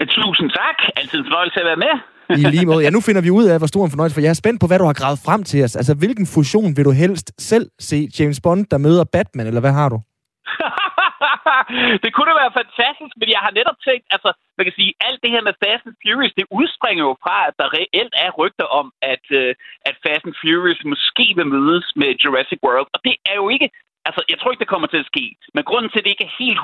Speaker 4: Tusind tak. Altid en fornøjelse at være med.
Speaker 1: I lige måde. Ja, nu finder vi ud af, hvor stor en fornøjelse, for jeg er spændt på, hvad du har gravet frem til os. Altså, hvilken fusion vil du helst selv se? James Bond, der møder Batman, eller hvad har du?
Speaker 4: det kunne da være fantastisk, men jeg har netop tænkt, altså, man kan sige, alt det her med Fast and Furious, det udspringer jo fra, at der reelt er rygter om, at, øh, at Fast and Furious måske vil mødes med Jurassic World, og det er jo ikke Altså, jeg tror ikke, det kommer til at ske. Men grunden til, at det ikke er helt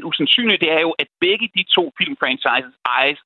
Speaker 4: 100% usandsynligt, det er jo, at begge de to filmfranchises ejes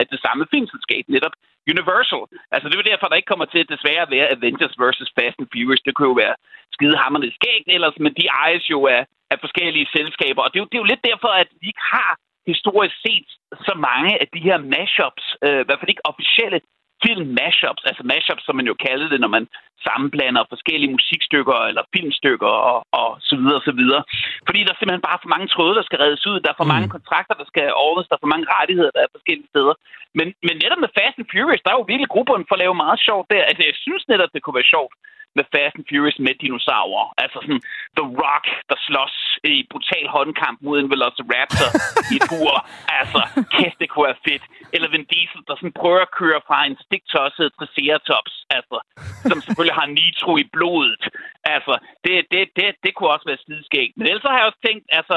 Speaker 4: af, det samme filmselskab, netop Universal. Altså, det er jo derfor, der ikke kommer til at desværre at være Avengers vs. Fast and Furious. Det kunne jo være skidehammerende skægt ellers, men de ejes jo af, af forskellige selskaber. Og det er, jo, det er jo lidt derfor, at vi ikke har historisk set så mange af de her mashups, øh, i hvert fald ikke officielle film mashups, altså mashups, som man jo kalder det, når man sammenblander forskellige musikstykker eller filmstykker og, og så videre og så videre. Fordi der er simpelthen bare for mange tråde, der skal reddes ud. Der er for
Speaker 1: Mm.
Speaker 4: mange kontrakter, der skal ordnes. Der er for mange rettigheder, der er forskellige steder. Men, men netop med Fast and Furious, der er jo virkelig grupperne for at lave meget sjovt der. Altså, jeg synes netop, det kunne være sjovt med Fast and Furious med dinosaurer. Altså sådan The Rock, der slås i brutal håndkamp mod en Velociraptor i et bur. Altså, kæft, det kunne være fedt. Eller Vin Diesel, der sådan prøver at køre fra en stiktosset Triceratops, altså, som selvfølgelig har nitro i blodet. Altså, det, det, det, det kunne også være skideskægt. Men ellers så har jeg også tænkt, altså,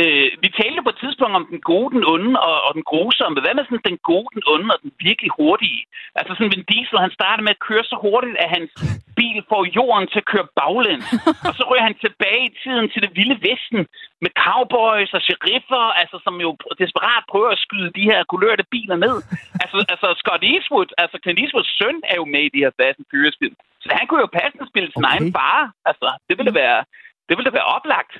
Speaker 4: øh, vi talte på et tidspunkt om den gode, den onde og, og den grusomme. Hvad med sådan den gode, den onde og den virkelig hurtige? Altså sådan Vin Diesel, han starter med at køre så hurtigt, at hans bil får jorden til at køre baglæns. og så ryger han tilbage i tiden til det vilde vesten med cowboys og sheriffer, altså som jo desperat prøver at skyde de her kulørte biler ned. altså, altså Scott Eastwood, altså Clint Eastwoods søn er jo med i de her Fast and Furious film. Så han kunne jo passende spille sin
Speaker 1: Okay.
Speaker 4: egen far. Altså, det ville være, det ville da være oplagt.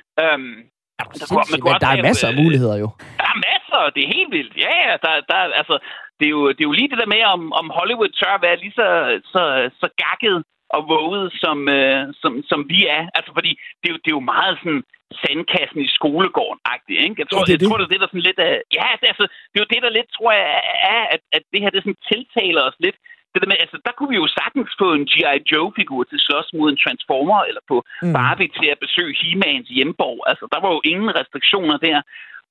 Speaker 4: Um, Der kunne- man kunne
Speaker 1: Men der er masser af
Speaker 4: øh,
Speaker 1: muligheder jo.
Speaker 4: der er masser, det er helt vildt. Ja, ja, der, der, altså, det, er jo, det er jo lige det der med, om, om Hollywood tør at være lige så, så, så gakket og våget, som, øh, som, som vi er. Altså, fordi det er jo, det er jo meget sådan sandkassen i skolegården-agtigt, ikke? Jeg tror,
Speaker 1: Ja, det er
Speaker 4: jeg
Speaker 1: det.
Speaker 4: tror, det er det, der sådan lidt er... Ja, det, altså, det er jo det, der lidt, tror jeg, er, at, at det her, det sådan tiltaler os lidt. Det der med, altså, der kunne vi jo sagtens få en G.I. Joe-figur til slås mod en Transformer, eller på
Speaker 1: Mm.
Speaker 4: Barbie til at besøge He-Mans hjemborg. Altså, der var jo ingen restriktioner der.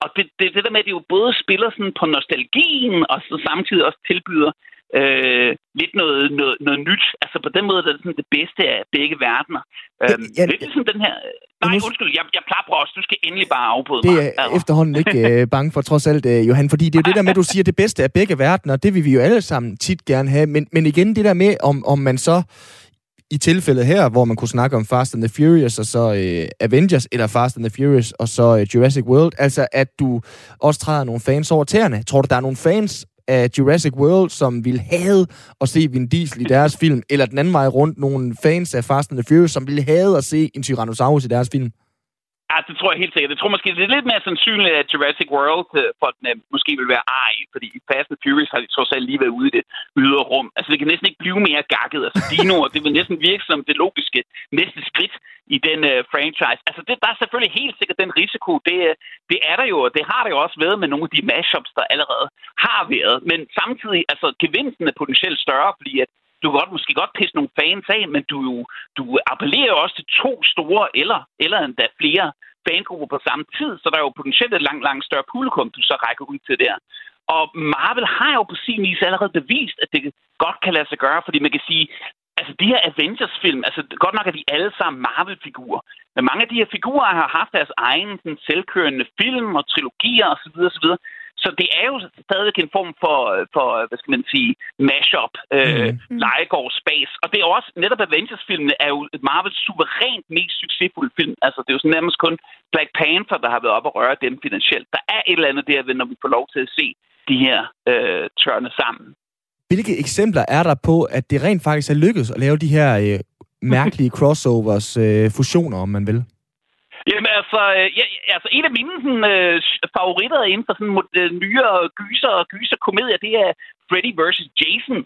Speaker 4: Og det, det, det der med, at det jo både spiller sådan på nostalgien, og så samtidig også tilbyder øh, lidt noget, noget, noget nyt. Altså på den måde, er det sådan det bedste af begge verdener. Øhm,
Speaker 1: ja,
Speaker 4: lidt ligesom den her... Nej,
Speaker 1: nu-
Speaker 4: undskyld, jeg, jeg plapper også. Du skal endelig bare afbryde
Speaker 1: Det
Speaker 4: mig.
Speaker 1: er
Speaker 4: Altså.
Speaker 1: efterhånden ikke øh, bange for, trods alt, øh, Johan. Fordi det er jo det der med, at du siger, det bedste af begge verdener. Det vil vi jo alle sammen tit gerne have. Men, men igen, det der med, om, om man så i tilfældet her, hvor man kunne snakke om Fast and the Furious, og så øh, Avengers, eller Fast and the Furious, og så øh, Jurassic World, altså at du også træder nogle fans over tæerne. Tror du, der er nogle fans af Jurassic World, som ville have at se Vin Diesel i deres film, eller den anden vej rundt, nogle fans af Fast and the Furious, som ville have at se en Tyrannosaurus i deres film?
Speaker 4: Ja, det tror jeg helt sikkert. Jeg tror måske, det er lidt mere sandsynligt, at Jurassic World øh, for den, måske vil være ej, fordi i Fast and Furious har de trods alt lige været ude i det ydre rum. Altså, det kan næsten ikke blive mere gakket. Altså, dinoer, det vil næsten virke som det logiske næste skridt i den uh, franchise. Altså, det, der er selvfølgelig helt sikkert den risiko. Det, øh, det er der jo, og det har der jo også været med nogle af de mashups, der allerede har været. Men samtidig, altså, gevinsten er potentielt større, fordi at du kan godt, måske godt pisse nogle fans af, men du, du appellerer jo også til to store eller, eller endda flere fangrupper på samme tid, så der er jo potentielt et langt, langt større publikum, du så rækker ud til der. Og Marvel har jo på sin vis allerede bevist, at det godt kan lade sig gøre, fordi man kan sige, altså de her Avengers-film, altså godt nok er de alle sammen Marvel-figurer, men mange af de her figurer har haft deres egen sådan, selvkørende film og trilogier osv. osv. Så det er jo stadig en form for, for hvad skal man sige, mashup, øh, mm. legegård, space. Og det er også, netop Avengers-filmene er jo Marvels suverænt mest succesfulde film. Altså, det er jo sådan nærmest kun Black Panther, der har været op og røre dem finansielt. Der er et eller andet der, når vi får lov til at se de her øh, tørne sammen.
Speaker 1: Hvilke eksempler er der på, at det rent faktisk er lykkedes at lave de her øh, mærkelige crossovers, øh, fusioner, om man vil?
Speaker 4: Jamen altså, øh, ja, altså en af mine sådan, øh, favoritter inden for sådan øh, nyere gyser og gyser komedier, det er Freddy vs. Jason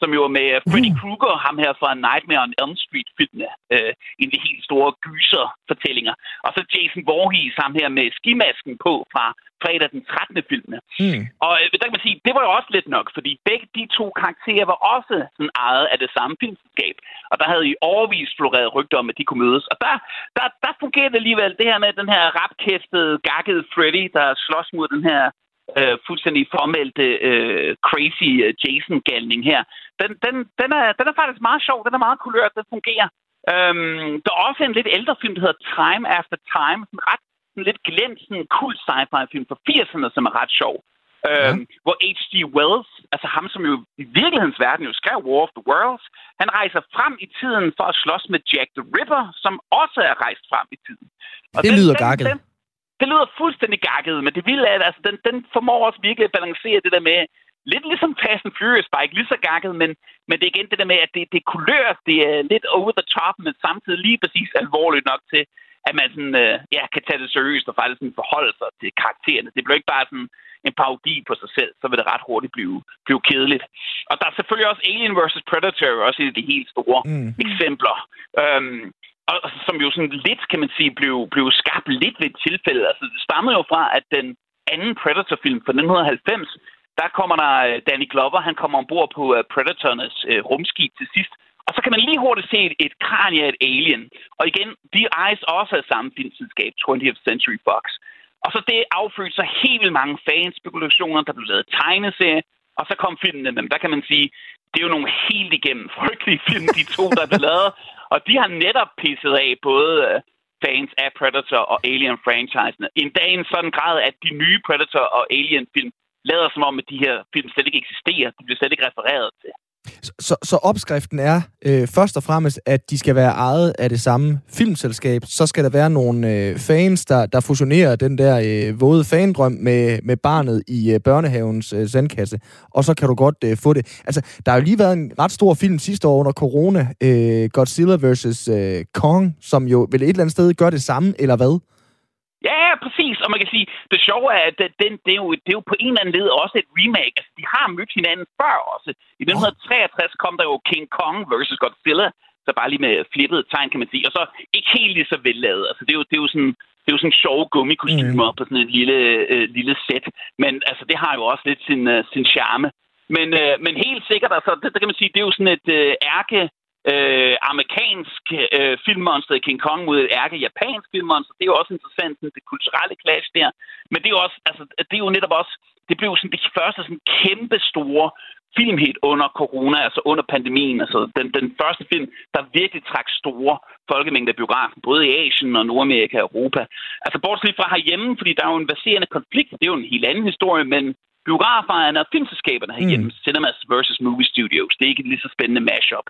Speaker 4: som jo er med Freddy uh. Krueger, ham her fra Nightmare on Elm Street-filmene. Øh, en af de helt store gyser-fortællinger. Og så Jason Voorhees, ham her med skimasken på fra fredag den 13. filmene. Mm. Og øh, der kan man sige, det var jo også lidt nok, fordi begge de to karakterer var også sådan ejet af det samme filmselskab. Og der havde i overvis floreret rygter om, at de kunne mødes. Og der, der, der fungerede det alligevel det her med den her rapkæftede, gakkede Freddy, der slås mod den her øh, fuldstændig formeldte øh, crazy øh, Jason-galning her. Den, den, den, er, den er faktisk meget sjov, den er meget kulørt, den fungerer. Øhm, der er også en lidt ældre film, der hedder Time After Time, en ret en lidt glemt sådan kult sci-fi film fra 80'erne, som er ret sjov. Øhm, ja. Hvor H.G. Wells, altså ham, som jo i virkelighedens verden jo skrev War of the Worlds, han rejser frem i tiden for at slås med Jack the Ripper, som også er rejst frem i tiden.
Speaker 1: Og det den, lyder gakket. Den,
Speaker 4: det lyder fuldstændig gakket, men det vilde er, at altså, den, den formår også virkelig at balancere det der med, lidt ligesom Fast and Furious, bare ikke lige så gakket, men, men det er igen det der med, at det, det er kulør, det er lidt over the top, men samtidig lige præcis alvorligt nok til, at man sådan, øh, ja, kan tage det seriøst og faktisk sådan forholde sig til karaktererne. Det bliver ikke bare sådan en parodi på sig selv, så vil det ret hurtigt blive, blive kedeligt. Og der er selvfølgelig også Alien vs. Predator, også et af de helt store mm. eksempler. Øhm, og som jo sådan lidt, kan man sige, blev, blev skabt lidt ved et tilfælde. Altså, det stammer jo fra, at den anden Predator-film fra 1990, der kommer der øh, Danny Glover, han kommer ombord på uh, Predatornes uh, rumskib til sidst. Og så kan man lige hurtigt se et, et kranje af et alien. Og igen, de ejes også af samme filmselskab, 20th Century Fox. Og så det affødte så helt vildt mange fanspekulationer, der blev lavet tegneserie, og så kom filmene, men der kan man sige, det er jo nogle helt igennem frygtelige film, de to, der blev lavet. Og de har netop pisset af både øh, fans af Predator og Alien-franchisene. En dag i en sådan grad, at de nye Predator og Alien-film lader som om, at de her film slet ikke eksisterer. De bliver slet ikke refereret til.
Speaker 1: Så, så opskriften er øh, først og fremmest, at de skal være ejet af det samme filmselskab. Så skal der være nogle øh, fans, der, der fusionerer den der øh, våde fandrøm med, med barnet i øh, børnehavens øh, sandkasse. Og så kan du godt øh, få det. Altså, der har jo lige været en ret stor film sidste år under corona, øh, Godzilla vs. Øh, Kong, som jo vel et eller andet sted gør det samme, eller hvad?
Speaker 4: Ja, præcis. Og man kan sige, det sjove er, at den, det, er jo, det er jo på en eller anden led også et remake. Altså, de har mødt hinanden før også. I 1963 kom der jo King Kong vs. Godzilla, så bare lige med flippet tegn, kan man sige. Og så ikke helt lige så vellavet. Altså, det er jo, det er jo sådan, det er jo sådan sjove gummikostymer mm. på sådan et lille, øh, lille sæt. Men altså, det har jo også lidt sin, øh, sin charme. Men, øh, men helt sikkert, altså, det, det kan man sige, det er jo sådan et øh, ærke øh, amerikansk øh, filmmonster i King Kong mod et ærke japansk filmmonster. Det er jo også interessant, sådan, det kulturelle clash der. Men det er også, altså, det er jo netop også, det blev sådan det første sådan kæmpe store filmhit under corona, altså under pandemien. Altså den, den første film, der virkelig trak store folkemængder af biografen, både i Asien og Nordamerika og Europa. Altså bortset fra herhjemme, fordi der er jo en baserende konflikt, det er jo en helt anden historie, men biografejerne og filmselskaberne herhjemme, mm. Cinemas versus Movie Studios, det er ikke et lige så spændende mashup.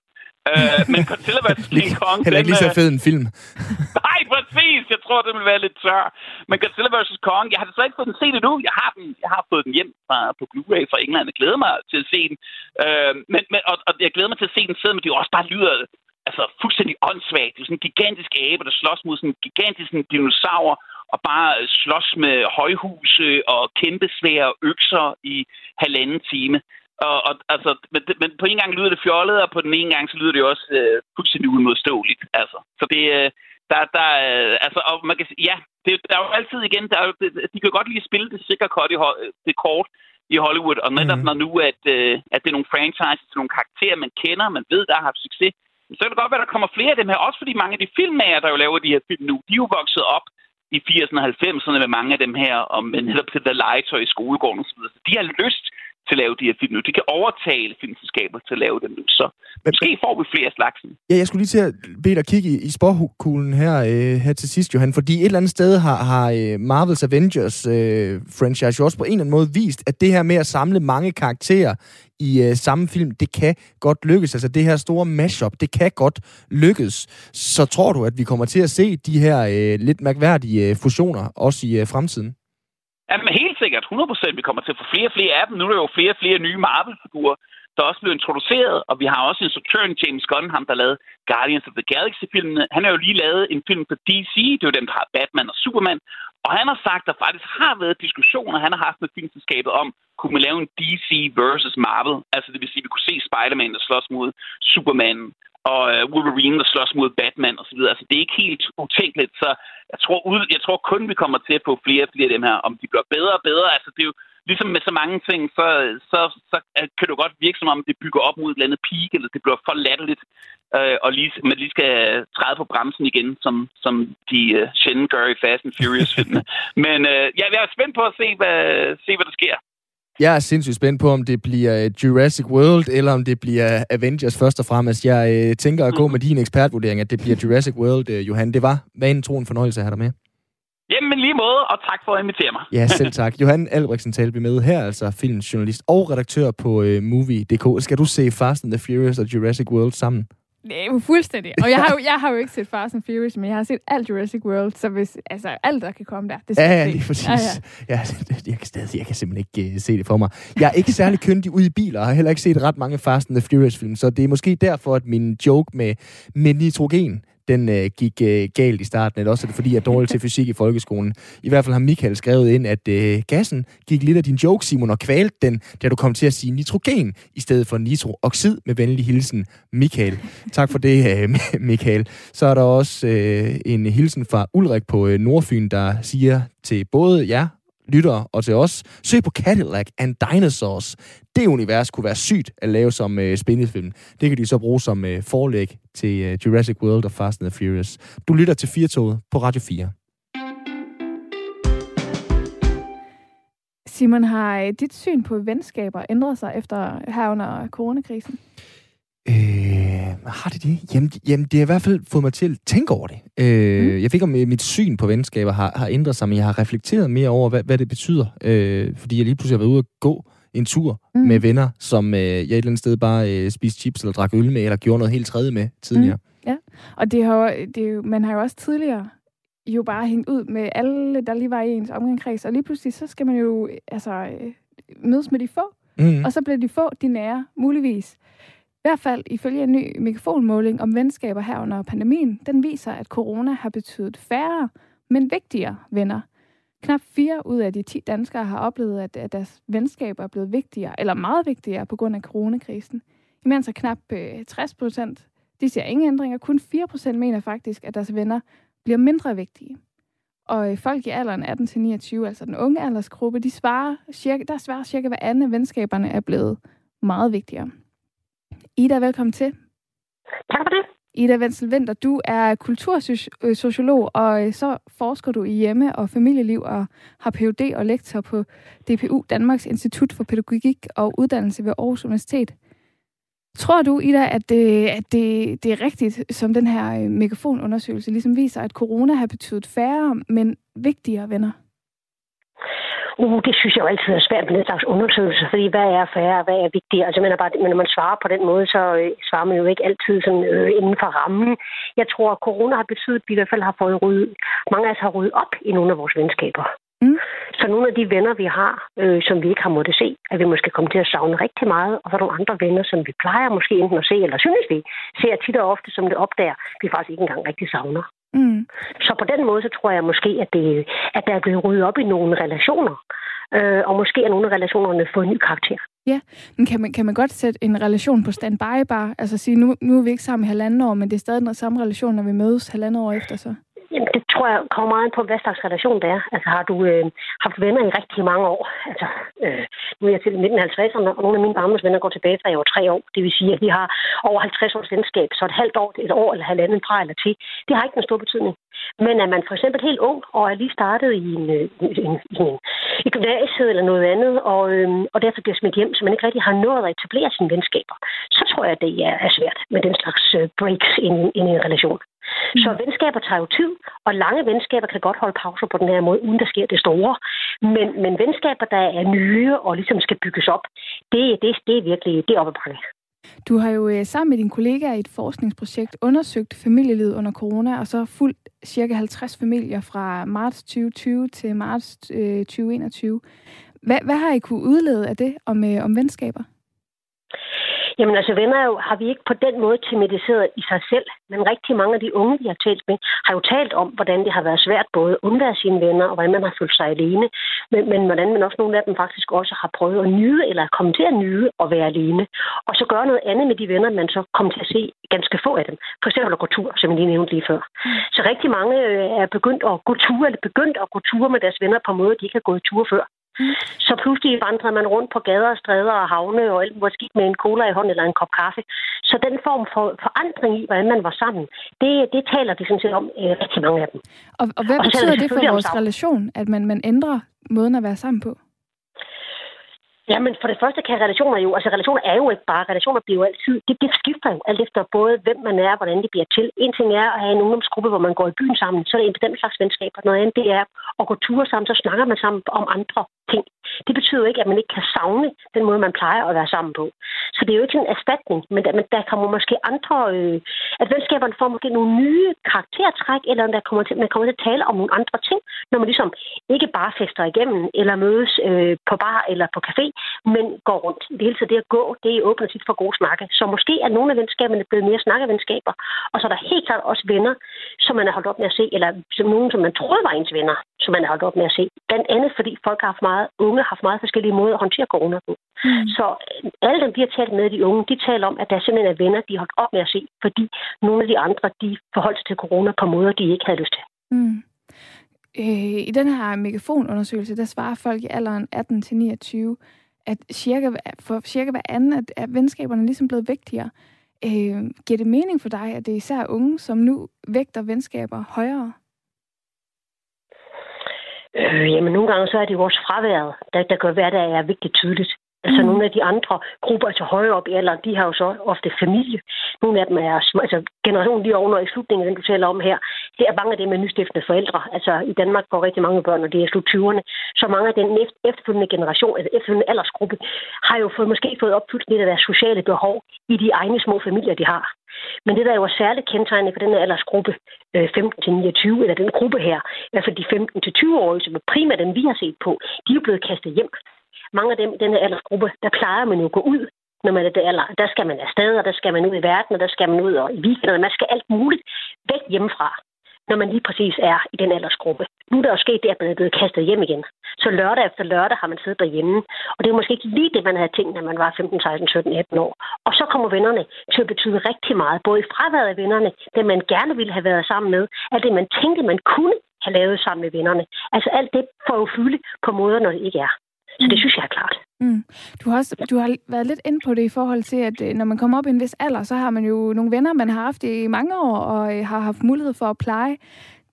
Speaker 4: Uh, men Godzilla vs. King Kong...
Speaker 1: Heller ikke lige så
Speaker 4: øh,
Speaker 1: fed en film.
Speaker 4: Nej, præcis. Jeg tror, det vil være lidt tør. Men Godzilla vs. Kong, jeg har desværre ikke fået den set endnu. Jeg har, den, jeg har fået den hjem fra, på Blu-ray fra England. Jeg glæder mig til at se den. Uh, men, men, og, og, jeg glæder mig til at se den sted, men det er også bare lyder altså, fuldstændig åndssvagt. Det er sådan en gigantisk abe, der slås mod sådan en gigantisk sådan, dinosaur, og bare slås med højhuse og kæmpe svære økser i halvanden time. Og, og, altså, men, men på en gang lyder det fjollet, og på den ene gang så lyder det også øh, fuldstændig uimodståeligt. Altså. Så det, øh, der, der, øh, altså, og man kan ja, det, der er jo altid igen, der er jo, de kan godt lide at spille det sikre kort i, det kort i Hollywood, og netop mm. når nu, at, øh, at det er nogle franchises, nogle karakterer, man kender, man ved, der har haft succes, så kan det godt være, at der kommer flere af dem her, også fordi mange af de filmmager, der jo laver de her film nu, de er jo vokset op i 80'erne og 90'erne med mange af dem her, og med netop det der legetøj i skolegården osv. Så de har lyst til at lave de her film nu. De kan overtale filmselskaber til at lave dem nu. Så Men, måske får vi flere slagsen.
Speaker 1: Ja, jeg skulle lige til at bede dig kigge i, i sporkuglen her, øh, her til sidst, Johan, fordi et eller andet sted har, har øh, Marvels Avengers øh, franchise jo også på en eller anden måde vist, at det her med at samle mange karakterer i øh, samme film, det kan godt lykkes. Altså det her store mashup, det kan godt lykkes. Så tror du, at vi kommer til at se de her øh, lidt mærkværdige øh, fusioner også i øh, fremtiden?
Speaker 4: Jamen helt sikkert, 100%. Vi kommer til at få flere og flere af dem. Nu er der jo flere og flere nye Marvel-figurer, der også blevet introduceret, og vi har også instruktøren James Gunn, ham der lavede Guardians of the Galaxy-filmene. Han har jo lige lavet en film for DC, det er jo dem, der har Batman og Superman, og han har sagt, at der faktisk har været diskussioner, han har haft med filmselskabet om, kunne man lave en DC versus Marvel? Altså det vil sige, at vi kunne se Spider-Man, der slås mod Superman, og uh, Wolverine, der slås mod Batman osv. Altså, det er ikke helt utænkeligt, så jeg tror, ud, jeg tror kun, vi kommer til at få flere og flere af dem her. Om de bliver bedre og bedre, altså det er jo ligesom med så mange ting, så, så, så kan det jo godt virke som om, det bygger op mod et eller andet peak, eller det bliver for latterligt, øh, og lige, man lige skal træde på bremsen igen, som, som de uh, sjældent gør i Fast and Furious-filmene. Men uh, ja, jeg er spændt på at se, hvad, se, hvad der sker.
Speaker 1: Jeg er sindssygt spændt på, om det bliver Jurassic World, eller om det bliver Avengers først og fremmest. Jeg øh, tænker at gå med din ekspertvurdering, at det bliver Jurassic World, øh, Johan. Det var vanen tro en fornøjelse at have dig med.
Speaker 4: Jamen lige måde, og tak for at invitere mig.
Speaker 1: Ja, selv tak. Johan Albrechtsen talte vi med her, altså filmjournalist og redaktør på øh, Movie.dk. Skal du se Fast and the Furious og Jurassic World sammen?
Speaker 2: Nej, fuldstændig. Og jeg har, jo, jeg har jo ikke set Fast and Furious, men jeg har set alt Jurassic World, så hvis, altså, alt, der kan komme der, det skal
Speaker 1: ja,
Speaker 2: ja,
Speaker 1: lige præcis. Ja, ja. ja jeg, kan stadig, jeg kan simpelthen ikke uh, se det for mig. Jeg er ikke særlig køndig ud i biler, og har heller ikke set ret mange Fast and the Furious-film, så det er måske derfor, at min joke med, med nitrogen den øh, gik øh, galt i starten, eller også er det fordi, jeg er dårlig til fysik i folkeskolen. I hvert fald har Michael skrevet ind, at øh, gassen gik lidt af din joke, Simon, og kvalte den, da du kom til at sige nitrogen i stedet for nitrooxid med venlig hilsen, Michael. Tak for det, øh, Michael. Så er der også øh, en hilsen fra Ulrik på øh, Nordfyn, der siger til både jer lyttere og til os, søg på Cadillac and Dinosaurs. Det univers kunne være sygt at lave som øh, spændefilm. Det kan de så bruge som øh, forlæg til øh, Jurassic World og Fast and the Furious. Du lytter til Firtoget på Radio 4.
Speaker 2: Simon, har øh, dit syn på venskaber ændret sig efter her under coronakrisen?
Speaker 1: Øh, har det det? Jamen, jamen, det har i hvert fald fået mig til at tænke over det. Øh, mm. Jeg fik om mit syn på venskaber har, har ændret sig, men jeg har reflekteret mere over, hvad, hvad det betyder. Øh, fordi jeg lige pludselig har været ude at gå en tur mm. med venner, som øh, jeg et eller andet sted bare øh, spiste chips eller drak øl med, eller gjorde noget helt tredje med tidligere.
Speaker 2: Mm. Ja, og det har, det jo, man har jo også tidligere jo bare hængt ud med alle, der lige var i ens omgangskreds, og lige pludselig så skal man jo altså, øh, mødes med de få, mm. og så bliver de få de nære, muligvis. I hvert fald ifølge en ny mikrofonmåling om venskaber her under pandemien, den viser, at corona har betydet færre, men vigtigere venner. Knap 4 ud af de 10 danskere har oplevet, at, at deres venskaber er blevet vigtigere, eller meget vigtigere på grund af coronakrisen. Imens er knap øh, 60 procent, de ser ingen ændringer. Kun 4 procent mener faktisk, at deres venner bliver mindre vigtige. Og øh, folk i alderen 18-29, altså den unge aldersgruppe, de svarer cirka, der svarer cirka hvad andre venskaberne er blevet meget vigtigere. Ida, velkommen til.
Speaker 5: Tak for det.
Speaker 2: Ida Wenzel Winter, du er kultursociolog, og øh, så forsker du i hjemme- og familieliv og har Ph.D. og lektor på DPU, Danmarks Institut for Pædagogik og Uddannelse ved Aarhus Universitet. Tror du, Ida, at det, at det, det er rigtigt, som den her øh, megafonundersøgelse ligesom viser, at corona har betydet færre, men vigtigere venner?
Speaker 5: Uh, det synes jeg jo altid er svært med den slags undersøgelser, fordi hvad er færre, hvad er vigtigt? Altså, man bare, men når man svarer på den måde, så øh, svarer man jo ikke altid sådan, øh, inden for rammen. Jeg tror, at corona har betydet, at vi i hvert fald har fået ryddet, mange af os har ryddet op i nogle af vores venskaber. Mm. Så nogle af de venner, vi har, øh, som vi ikke har måttet se, at vi måske kommer til at savne rigtig meget, og så nogle andre venner, som vi plejer måske enten at se, eller synes vi ser tit og ofte, som det opdager, vi faktisk ikke engang rigtig savner. Mm. Så på den måde, så tror jeg måske, at, det, at der er blevet ryddet op i nogle relationer, øh, og måske er nogle af relationerne fået en ny karakter.
Speaker 2: Ja, men kan man, kan man godt sætte en relation på standby bare? Altså sige, nu, nu er vi ikke sammen i halvanden år, men det er stadig den samme relation, når vi mødes halvanden år efter så?
Speaker 5: Jamen, det tror jeg kommer meget på, hvad slags relation det er. Altså, har du øh, haft venner i rigtig mange år? Altså, øh, nu er jeg til 1950'erne, og nogle af mine barndomsvenner går tilbage fra jeg var tre år. Det vil sige, at de har over 50 års venskab, så et halvt år, et år eller halvanden fra eller til. Det har ikke en stor betydning. Men er man for eksempel helt ung, og er lige startet i en, øh, en, en, en, i gymnasiet eller noget andet, og, øh, og derfor bliver smidt hjem, så man ikke rigtig har nået at etablere sine venskaber, så tror jeg, at det er svært med den slags øh, breaks i en relation. Mm. Så venskaber tager jo tid, og lange venskaber kan godt holde pauser på den her måde, uden der sker det store. Men, men venskaber, der er nye og ligesom skal bygges op, det, det, det er virkelig det er
Speaker 2: Du har jo øh, sammen med din kollega i et forskningsprojekt undersøgt familielivet under corona, og så fuldt cirka 50 familier fra marts 2020 til marts øh, 2021. Hvad, hvad har I kunne udlede af det om, øh, om venskaber?
Speaker 5: Jamen altså, venner jo, har vi ikke på den måde tematiseret i sig selv, men rigtig mange af de unge, vi har talt med, har jo talt om, hvordan det har været svært både at undvære sine venner, og hvordan man har følt sig alene, men, men hvordan man også nogle af dem faktisk også har prøvet at nyde, eller komme til at nyde at være alene, og så gøre noget andet med de venner, man så kommer til at se ganske få af dem. For eksempel at gå tur, som jeg lige nævnte lige før. Så rigtig mange øh, er begyndt at gå tur, eller begyndt at gå tur med deres venner på en måde, de ikke har gået tur før. Så pludselig vandrer man rundt på gader og stræder og havne, og måske med en cola i hånden eller en kop kaffe. Så den form for forandring i, hvordan man var sammen, det, det taler de sådan set om øh, rigtig mange af dem.
Speaker 2: Og, og hvad og betyder det for vores relation, at man, man ændrer måden at være sammen på?
Speaker 5: Ja, men for det første kan relationer jo, altså relationer er jo ikke bare, relationer bliver jo altid, det, det skifter jo alt efter både, hvem man er og hvordan det bliver til. En ting er at have en ungdomsgruppe, hvor man går i byen sammen, så er det en bestemt slags venskab, og noget andet det er at gå ture sammen, så snakker man sammen om andre ting. Det betyder ikke, at man ikke kan savne den måde, man plejer at være sammen på. Så det er jo ikke en erstatning, men der, men der kommer måske andre, øh, at venskaberne får måske nogle nye karaktertræk, eller der kommer til, man kommer til at tale om nogle andre ting, når man ligesom ikke bare fester igennem, eller mødes øh, på bar eller på café, men går rundt. Det hele det at gå, det åbner tit for gode snakke. Så måske er nogle af venskaberne blevet mere snakkevenskaber, og så er der helt klart også venner, som man har holdt op med at se, eller som nogen, som man troede var ens venner, som man har holdt op med at se. Blandt andet fordi folk har haft meget, unge har haft meget forskellige måder at håndtere corona på. Mm. Så øh, alle dem, vi har talt med, de unge, de taler om, at der simpelthen er venner, de har holdt op med at se, fordi nogle af de andre, de forholdt sig til corona på måder, de ikke havde lyst til. Mm.
Speaker 2: Øh, I den her megafonundersøgelse, der svarer folk i alderen 18 til 29, at cirka, for cirka hver anden at, at venskaberne ligesom blevet vigtigere. Øh, giver det mening for dig, at det er især unge, som nu vægter venskaber højere?
Speaker 5: Øh, jamen, nogle gange så er det vores fraværet, der, der gør, hvad er vigtigt tydeligt. Altså mm. nogle af de andre grupper, altså højere op i alderen, de har jo så ofte familie. Nogle af dem er altså generationen lige over i slutningen, den du taler om her. Det er mange af dem med nystiftende forældre. Altså i Danmark går rigtig mange børn, og det er slut 20'erne. Så mange af den efterfølgende generation, altså efterfølgende aldersgruppe, har jo fået, måske fået opfyldt lidt af deres sociale behov i de egne små familier, de har. Men det, der jo er særligt kendetegnende for den her aldersgruppe, 15-29, øh, eller den gruppe her, i hvert fald de 15-20-årige, som er primært dem, vi har set på, de er blevet kastet hjem mange af dem i den her aldersgruppe, der plejer man jo at gå ud, når man er det alder. Der skal man afsted, og der skal man ud i verden, og der skal man ud og i weekenden. Man skal alt muligt væk hjemmefra, når man lige præcis er i den aldersgruppe. Nu er der jo sket det, at man er blevet kastet hjem igen. Så lørdag efter lørdag har man siddet derhjemme. Og det er måske ikke lige det, man havde tænkt, når man var 15, 16, 17, 18 år. Og så kommer vennerne til at betyde rigtig meget. Både i fraværet af vennerne, det man gerne ville have været sammen med, alt det man tænkte, man kunne have lavet sammen med vennerne. Altså alt det får jo fylde på måder, når det ikke er. Så det synes jeg er klart. Mm.
Speaker 2: Du, har også, du har været lidt inde på det i forhold til, at øh, når man kommer op i en vis alder, så har man jo nogle venner, man har haft i mange år, og øh, har haft mulighed for at pleje.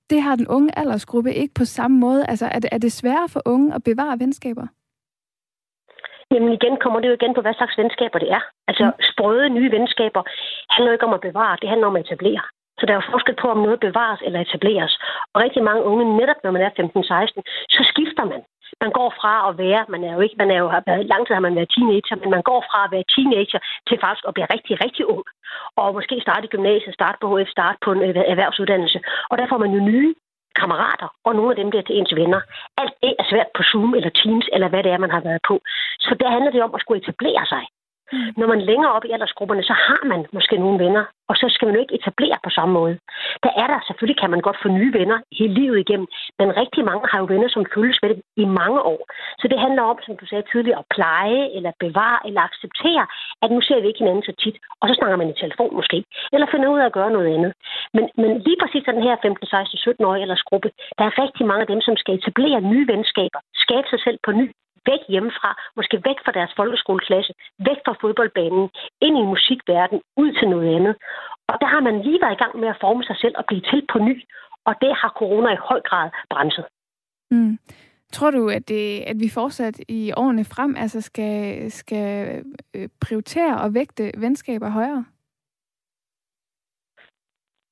Speaker 2: Det har den unge aldersgruppe ikke på samme måde. Altså, er det, er det sværere for unge at bevare venskaber?
Speaker 5: Jamen igen kommer det jo igen på, hvad slags venskaber det er. Altså mm. sprøde nye venskaber handler ikke om at bevare, det handler om at etablere. Så der er jo forskel på, om noget bevares eller etableres. Og rigtig mange unge, netop når man er 15-16, så skifter man man går fra at være, man er jo ikke, man er jo, lang tid har man været teenager, men man går fra at være teenager til faktisk at blive rigtig, rigtig ung. Og måske starte i gymnasiet, starte på HF, starte på en øh, erhvervsuddannelse. Og der får man jo nye kammerater, og nogle af dem bliver til ens venner. Alt det er svært på Zoom eller Teams, eller hvad det er, man har været på. Så der handler det om at skulle etablere sig. Når man længere op i aldersgrupperne, så har man måske nogle venner, og så skal man jo ikke etablere på samme måde. Der er der, selvfølgelig kan man godt få nye venner hele livet igennem, men rigtig mange har jo venner, som følges med det i mange år. Så det handler om, som du sagde tidligere, at pleje, eller bevare, eller acceptere, at nu ser vi ikke hinanden så tit, og så snakker man i telefon måske, eller finder ud af at gøre noget andet. Men, men lige præcis den her 15, 16, 17-årige aldersgruppe, der er rigtig mange af dem, som skal etablere nye venskaber, skabe sig selv på ny, væk hjemmefra, måske væk fra deres folkeskoleklasse, væk fra fodboldbanen, ind i musikverden, ud til noget andet. Og der har man lige været i gang med at forme sig selv og blive til på ny, og det har corona i høj grad bremset.
Speaker 2: Mm. Tror du, at, det, at vi fortsat i årene frem altså skal, skal øh, prioritere og vægte venskaber højere?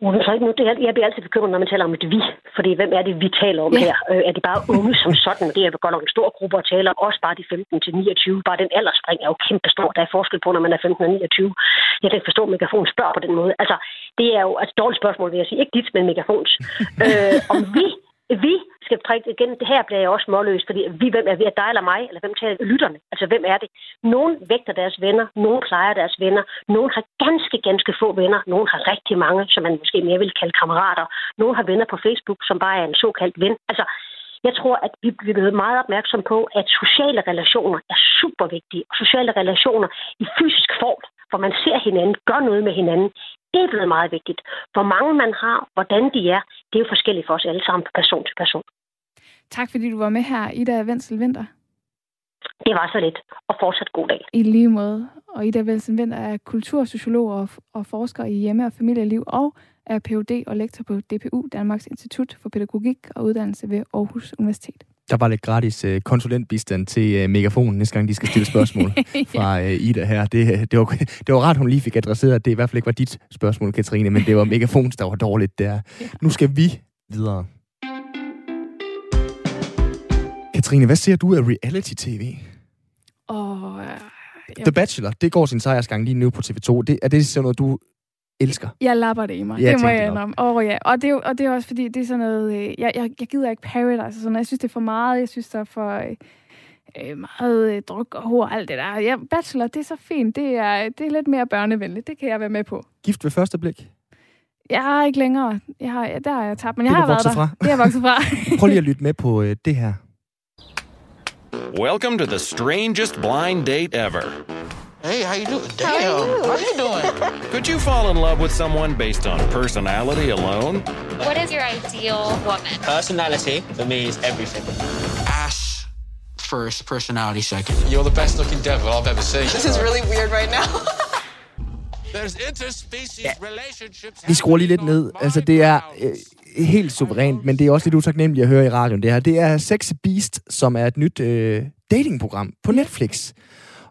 Speaker 5: Hun så ikke det er, jeg bliver altid bekymret, når man taler om et vi. Fordi hvem er det, vi taler om ja. her? Øh, er det bare unge som sådan? Det er godt nok en stor gruppe at tale om. Også bare de 15 til 29. Bare den aldersspring er jo kæmpe stor. Der er forskel på, når man er 15 og 29. Jeg kan ikke forstå, at megafon spørger på den måde. Altså, det er jo et altså, dårligt spørgsmål, vil jeg sige. Ikke dit, men megafons. øh, om vi vi skal trække igen. Det her bliver jeg også målløs, fordi vi, hvem er vi? Er dig eller mig? Eller hvem tager lytterne? Altså, hvem er det? Nogen vægter deres venner, nogen plejer deres venner, nogen har ganske, ganske få venner, nogen har rigtig mange, som man måske mere vil kalde kammerater, nogen har venner på Facebook, som bare er en såkaldt ven. Altså, jeg tror, at vi bliver blevet meget opmærksom på, at sociale relationer er super vigtige. Og sociale relationer i fysisk form, hvor man ser hinanden, gør noget med hinanden, det er blevet meget vigtigt. Hvor mange man har, hvordan de er, det er jo forskelligt for os alle sammen, person til person.
Speaker 2: Tak fordi du var med her, Ida Wenzel Vinter.
Speaker 5: Det var så lidt, og fortsat god dag.
Speaker 2: I lige måde. Og Ida Wenzel Vinter er kultursociolog og, og forsker i hjemme- og familieliv, og er Ph.D. og lektor på DPU, Danmarks Institut for Pædagogik og Uddannelse ved Aarhus Universitet.
Speaker 1: Der var lidt gratis uh, konsulentbistand til uh, Megafon, næste gang de skal stille spørgsmål ja. fra uh, Ida her. Det, det, var, det var ret, hun lige fik adresseret, at det i hvert fald ikke var dit spørgsmål, Katrine, men det var Megafons, der var dårligt der. Ja. Nu skal vi videre. Katrine, hvad ser du af reality-tv?
Speaker 2: Åh... Oh,
Speaker 1: The Bachelor, det går sin sejrsgang lige nu på TV2. Det, er det sådan noget, du elsker.
Speaker 2: Jeg lapper det i mig. Ja, det må jeg om. Oh, ja. og, det er, og det er også fordi, det er sådan noget... Øh, jeg, jeg, jeg gider ikke Paradise og sådan Jeg synes, det er for meget. Jeg synes, der er for... Øh, øh meget øh, druk og hår og alt det der. Ja, bachelor, det er så fint. Det er, det er lidt mere børnevenligt. Det kan jeg være med på.
Speaker 1: Gift ved første blik?
Speaker 2: Jeg har ikke længere. Jeg har, der har jeg tabt, men jeg har været der.
Speaker 1: Fra.
Speaker 2: Det er jeg vokset fra.
Speaker 1: Prøv lige at lytte med på øh, det her.
Speaker 6: Welcome to the strangest blind date ever.
Speaker 7: Hey, how you doing? Damn, how you, how you doing?
Speaker 6: Could you fall in love with someone based on personality alone?
Speaker 8: What is your ideal woman?
Speaker 7: Personality for me is everything. Ass first, personality second.
Speaker 9: You're the best looking devil I've ever seen.
Speaker 10: This is really weird right now.
Speaker 1: There's interspecies ja. relationships. Vi skruer lige lidt ned. Altså, det er øh, helt suverænt, men det er også lidt utaknemmeligt at høre i radioen, det her. Det er Sex Beast, som er et nyt øh, datingprogram på Netflix.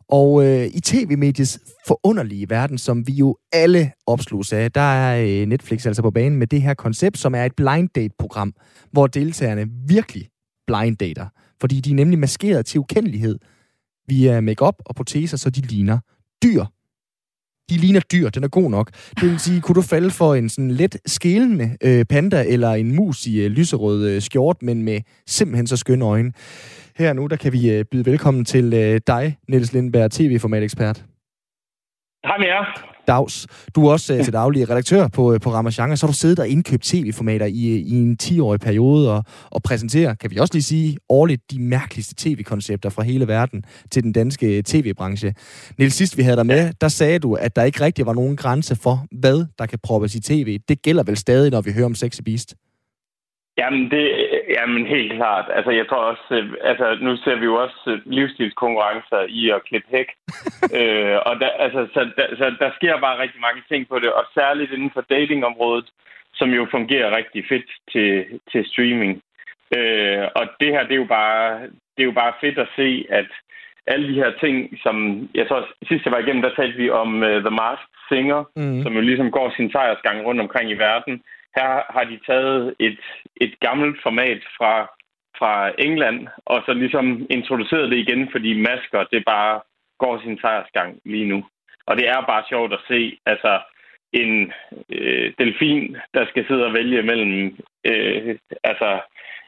Speaker 1: Og øh, i tv-mediets forunderlige verden, som vi jo alle opslås af, der er øh, Netflix altså på banen med det her koncept, som er et blind date-program, hvor deltagerne virkelig blind dater. Fordi de er nemlig maskeret til ukendelighed via makeup og proteser, så de ligner dyr. De ligner dyr, den er god nok. Det vil sige, kunne du falde for en sådan let skælende øh, panda eller en mus i øh, lyserød øh, skjort, men med simpelthen så skønne øjne. Her nu, der kan vi øh, byde velkommen til øh, dig, Niels Lindberg, tv-formatekspert.
Speaker 11: Hej med jer.
Speaker 1: Dags. Du er også uh, til daglig redaktør på, uh, på Ramachan, så har du siddet og indkøbt tv-formater i, i en 10-årig periode og, og præsenterer, kan vi også lige sige, årligt de mærkeligste tv-koncepter fra hele verden til den danske tv-branche. Niels, sidst vi havde dig med, der sagde du, at der ikke rigtig var nogen grænse for, hvad der kan proppes i tv. Det gælder vel stadig, når vi hører om Sexy Beast?
Speaker 11: Jamen, det, jamen helt klart. Altså, jeg tror også, øh, altså, nu ser vi jo også øh, livsstilskonkurrencer i at klippe hæk. øh, og der, altså, så, der, så der sker bare rigtig mange ting på det, og særligt inden for datingområdet, som jo fungerer rigtig fedt til, til streaming. Øh, og det her, det er jo bare, det er jo bare fedt at se, at alle de her ting, som jeg så sidst jeg var igennem, der talte vi om uh, The Masked Singer, mm. som jo ligesom går sin sejrsgang rundt omkring i verden. Her har de taget et, et gammelt format fra fra England, og så ligesom introduceret det igen, fordi masker, det bare går sin sejrsgang lige nu. Og det er bare sjovt at se, altså en øh, delfin, der skal sidde og vælge mellem øh, altså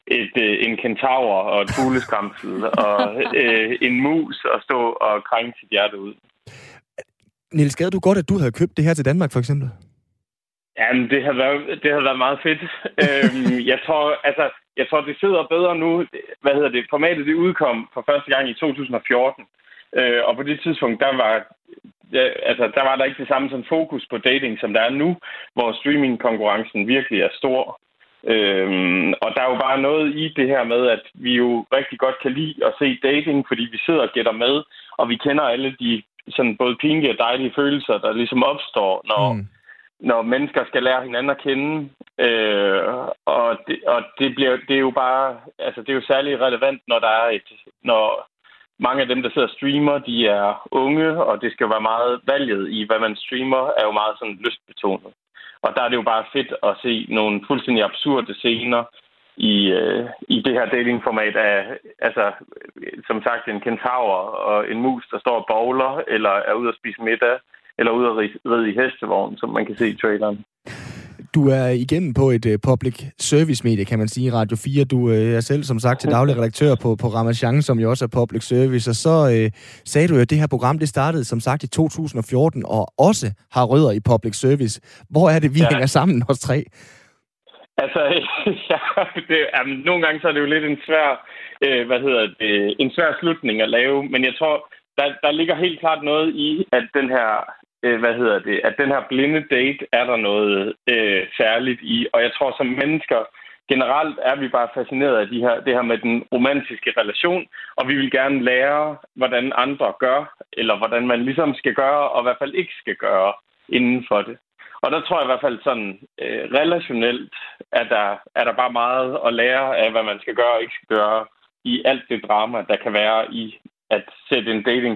Speaker 11: et, øh, en kentaur og et fugleskramsel og øh, en mus og stå og krænge sit hjerte ud.
Speaker 1: Niels, gad du godt, at du havde købt det her til Danmark, for eksempel?
Speaker 11: Jamen, det har været, det har været meget fedt. øhm, jeg tror, altså, jeg tror, det sidder bedre nu. Hvad hedder det? Formatet det udkom for første gang i 2014. Øh, og på det tidspunkt, der var, ja, altså, der var der ikke det samme som fokus på dating, som der er nu, hvor streamingkonkurrencen virkelig er stor. Øhm, og der er jo bare noget i det her med, at vi jo rigtig godt kan lide at se dating, fordi vi sidder og gætter med, og vi kender alle de sådan både pinlige og dejlige følelser, der ligesom opstår, når, mm når mennesker skal lære hinanden at kende. Øh, og det, og det, bliver, det er jo bare, altså det er jo særlig relevant, når der er et, når mange af dem, der sidder og streamer, de er unge, og det skal være meget valget i, hvad man streamer, er jo meget sådan lystbetonet. Og der er det jo bare fedt at se nogle fuldstændig absurde scener i, øh, i det her datingformat af, altså, som sagt, en kentaur og en mus, der står og bowler, eller er ude at spise middag, eller ude at ride i hestevogn, som man kan se i traileren.
Speaker 1: Du er igennem på et uh, public service medie, kan man sige, Radio 4. Du uh, er selv, som sagt, til daglig redaktør på, på Ramachan, som jo også er public service. Og så uh, sagde du jo, at det her program, det startede, som sagt, i 2014, og også har rødder i public service. Hvor er det, vi ja. hænger sammen, os tre?
Speaker 11: Altså, ja, det, jamen, nogle gange så er det jo lidt en svær, øh, hvad hedder det, en svær slutning at lave, men jeg tror, der, der ligger helt klart noget i, at den her øh, hvad hedder det, at den her blinde date er der noget øh, særligt i. Og jeg tror, som mennesker generelt er vi bare fascineret af de her, det her med den romantiske relation, og vi vil gerne lære, hvordan andre gør, eller hvordan man ligesom skal gøre, og i hvert fald ikke skal gøre inden for det. Og der tror jeg i hvert fald sådan øh, relationelt, at der, er der bare meget at lære af, hvad man skal gøre og ikke skal gøre i alt det drama, der kan være i at sætte en dating,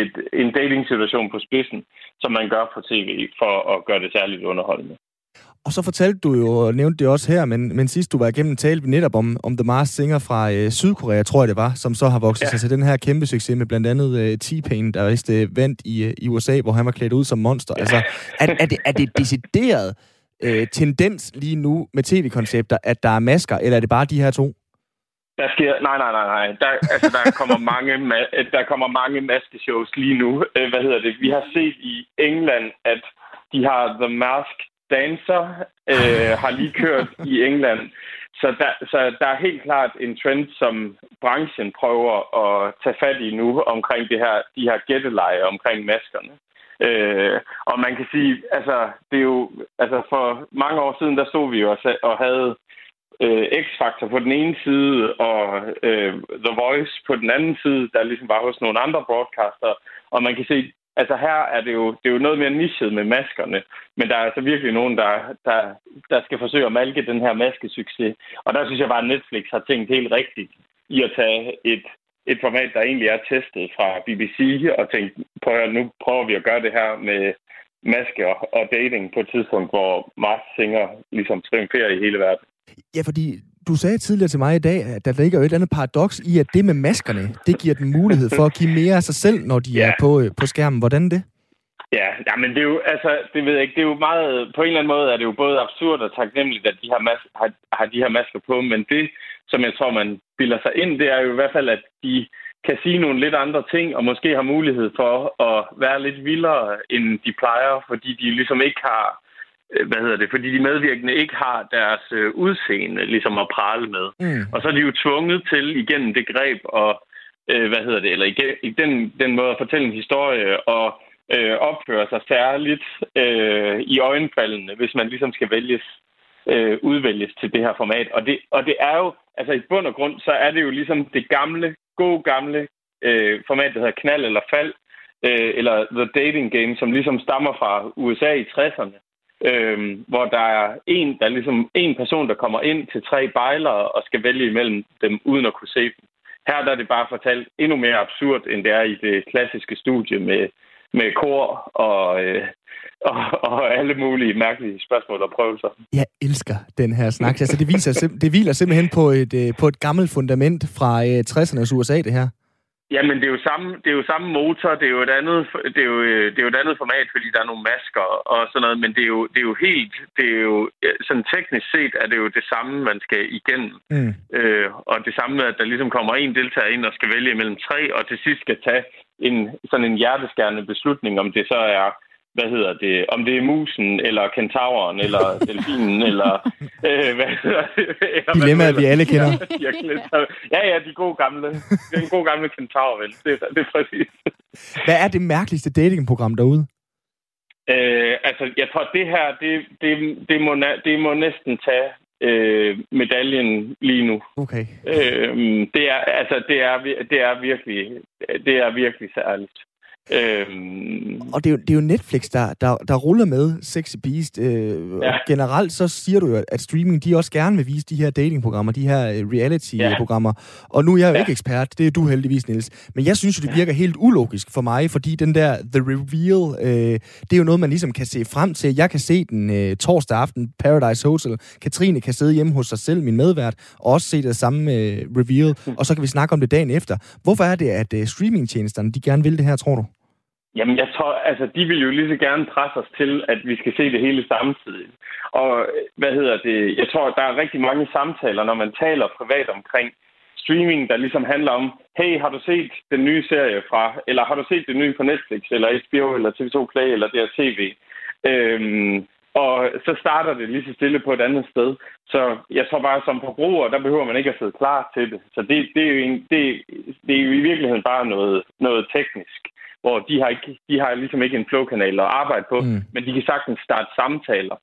Speaker 11: et, en dating situation på spidsen, som man gør på tv, for at gøre det særligt underholdende.
Speaker 1: Og så fortalte du jo, og nævnte det også her, men, men sidst du var igennem talte vi netop om, om The Mars Singer fra øh, Sydkorea, tror jeg det var, som så har vokset ja. sig til den her kæmpe succes med blandt andet øh, T-Pain, der vist øh, vandt i, øh, i USA, hvor han var klædt ud som monster. Ja. Altså, er, er, det, er det decideret øh, tendens lige nu med tv-koncepter, at der er masker, eller er det bare de her to?
Speaker 11: Der sker... Nej, nej, nej, nej. Der, altså, der, kommer mange, øh, der kommer mange maskeshows lige nu. Øh, hvad hedder det? Vi har set i England, at de har The Mask Dancer, øh, har lige kørt i England. Så der, så der er helt klart en trend, som branchen prøver at tage fat i nu omkring det her, de her gætteleje omkring maskerne. Øh, og man kan sige, altså, det er jo, altså for mange år siden, der stod vi jo og, og havde øh, X-Factor på den ene side, og øh, The Voice på den anden side, der ligesom var hos nogle andre broadcaster. Og man kan se, altså her er det jo, det er jo noget mere nichet med maskerne, men der er altså virkelig nogen, der, der, der skal forsøge at malke den her maskesucces. Og der synes jeg bare, at Netflix har tænkt helt rigtigt i at tage et, et format, der egentlig er testet fra BBC, og tænkt, prøv at, nu prøver vi at gøre det her med maske og, og dating på et tidspunkt, hvor Mars Singer ligesom triumferer i hele verden.
Speaker 1: Ja, fordi du sagde tidligere til mig i dag, at der ligger jo et eller andet paradoks i, at det med maskerne, det giver dem mulighed for at give mere af sig selv, når de ja. er på, øh, på skærmen. Hvordan det?
Speaker 11: Ja, ja, men det er jo, altså, det ved jeg ikke, det er jo meget, på en eller anden måde er det jo både absurd og taknemmeligt, at de har, mas- har, har de her masker på, men det, som jeg tror, man bilder sig ind, det er jo i hvert fald, at de kan sige nogle lidt andre ting, og måske har mulighed for at være lidt vildere, end de plejer, fordi de ligesom ikke har hvad hedder det, fordi de medvirkende ikke har deres øh, udseende ligesom at prale med. Mm. Og så er de jo tvunget til igennem det greb og øh, hvad hedder det, eller igen, i den, den måde at fortælle en historie og øh, opføre sig særligt øh, i øjenfaldene, hvis man ligesom skal vælges, øh, udvælges til det her format. Og det, og det er jo, altså i bund og grund, så er det jo ligesom det gamle, gode gamle øh, format, der hedder knald eller fald, øh, eller The Dating Game, som ligesom stammer fra USA i 60'erne øhm, hvor der er en, der er ligesom en person, der kommer ind til tre bejlere og skal vælge imellem dem, uden at kunne se dem. Her der er det bare fortalt endnu mere absurd, end det er i det klassiske studie med med kor og, øh, og, og alle mulige mærkelige spørgsmål og prøvelser.
Speaker 1: Jeg elsker den her snak. Altså, det, viser, det hviler simpelthen på et, øh, på et gammelt fundament fra øh, 60'ernes USA, det her.
Speaker 11: Jamen, det er jo samme, det er jo samme motor, det er jo et andet, det er jo, det er jo et andet format, fordi der er nogle masker og sådan noget, men det er jo, det er jo helt, det er jo, sådan teknisk set er det jo det samme, man skal igennem. Mm. Øh, og det samme med, at der ligesom kommer en deltager ind og skal vælge mellem tre, og til sidst skal tage en, sådan en hjerteskærende beslutning, om det så er hvad hedder det, om det er musen, eller kentauren, eller delfinen, eller øh, hvad hedder det?
Speaker 1: Dilemmaer, vi alle kender.
Speaker 11: Ja, ja, de gode gamle, den gode gamle kentaur, vel. Det, det er præcis.
Speaker 1: Hvad er det mærkeligste datingprogram derude?
Speaker 11: Øh, altså, jeg tror, det her, det, det, det, må, det må næsten tage øh, medaljen lige nu.
Speaker 1: Okay.
Speaker 11: Øh, det er, altså, det er, det er virkelig, det er virkelig særligt.
Speaker 1: Øhm... Og det er, jo, det er jo Netflix, der, der, der ruller med Sexy Beast. Øh, ja. Generelt så siger du jo, at streaming, de også gerne vil vise de her datingprogrammer, de her øh, reality-programmer. Ja. Og nu er jeg jo ja. ikke ekspert, det er du heldigvis, Niels. Men jeg synes jo, det virker helt ulogisk for mig, fordi den der The Reveal, øh, det er jo noget, man ligesom kan se frem til. Jeg kan se den øh, torsdag aften, Paradise Hotel. Katrine kan sidde hjemme hos sig selv, min medvært, og også se det samme øh, Reveal, og så kan vi snakke om det dagen efter. Hvorfor er det, at øh, streamingtjenesterne, de gerne vil det her, tror du?
Speaker 11: Jamen, jeg tror, altså, de vil jo lige så gerne presse os til, at vi skal se det hele samtidig. Og hvad hedder det? Jeg tror, der er rigtig mange samtaler, når man taler privat omkring streaming, der ligesom handler om, hey, har du set den nye serie fra, eller har du set det nye på Netflix, eller HBO, eller TV2 Play, eller TV? Øhm, og så starter det lige så stille på et andet sted. Så jeg tror bare, som forbruger, der behøver man ikke at sidde klar til det. Så det, det, er, jo en, det, det er jo i virkeligheden bare noget, noget teknisk hvor de har, ikke, de har ligesom ikke en flowkanal at arbejde på, mm. men de kan sagtens starte samtaler.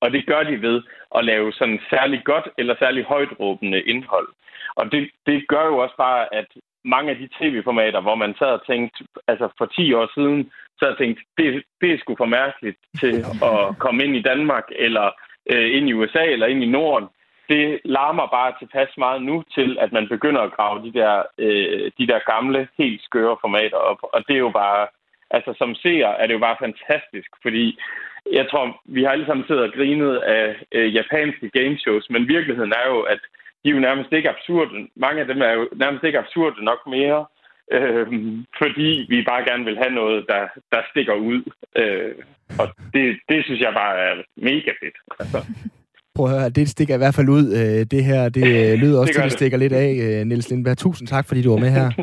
Speaker 11: Og det gør de ved at lave sådan særlig godt eller særlig højt råbende indhold. Og det, det gør jo også bare, at mange af de tv-formater, hvor man sad og tænkte, altså for 10 år siden, så jeg tænkt, det, det er sgu for mærkeligt til at komme ind i Danmark, eller øh, ind i USA, eller ind i Norden det larmer bare tilpas meget nu til, at man begynder at grave de der, øh, de der gamle, helt skøre formater op. Og det er jo bare, altså som seer er det jo bare fantastisk, fordi jeg tror, vi har alle sammen siddet og grinet af øh, japanske gameshows, men virkeligheden er jo, at de er jo nærmest ikke absurde. Mange af dem er jo nærmest ikke absurde nok mere, øh, fordi vi bare gerne vil have noget, der, der stikker ud. Øh, og det, det synes jeg bare er mega fedt. Altså.
Speaker 1: Prøv at høre, det stikker i hvert fald ud. Øh, det her, det øh, lyder også det til, det stikker lidt af. Øh, Niels Lindberg, tusind tak, fordi du var med her.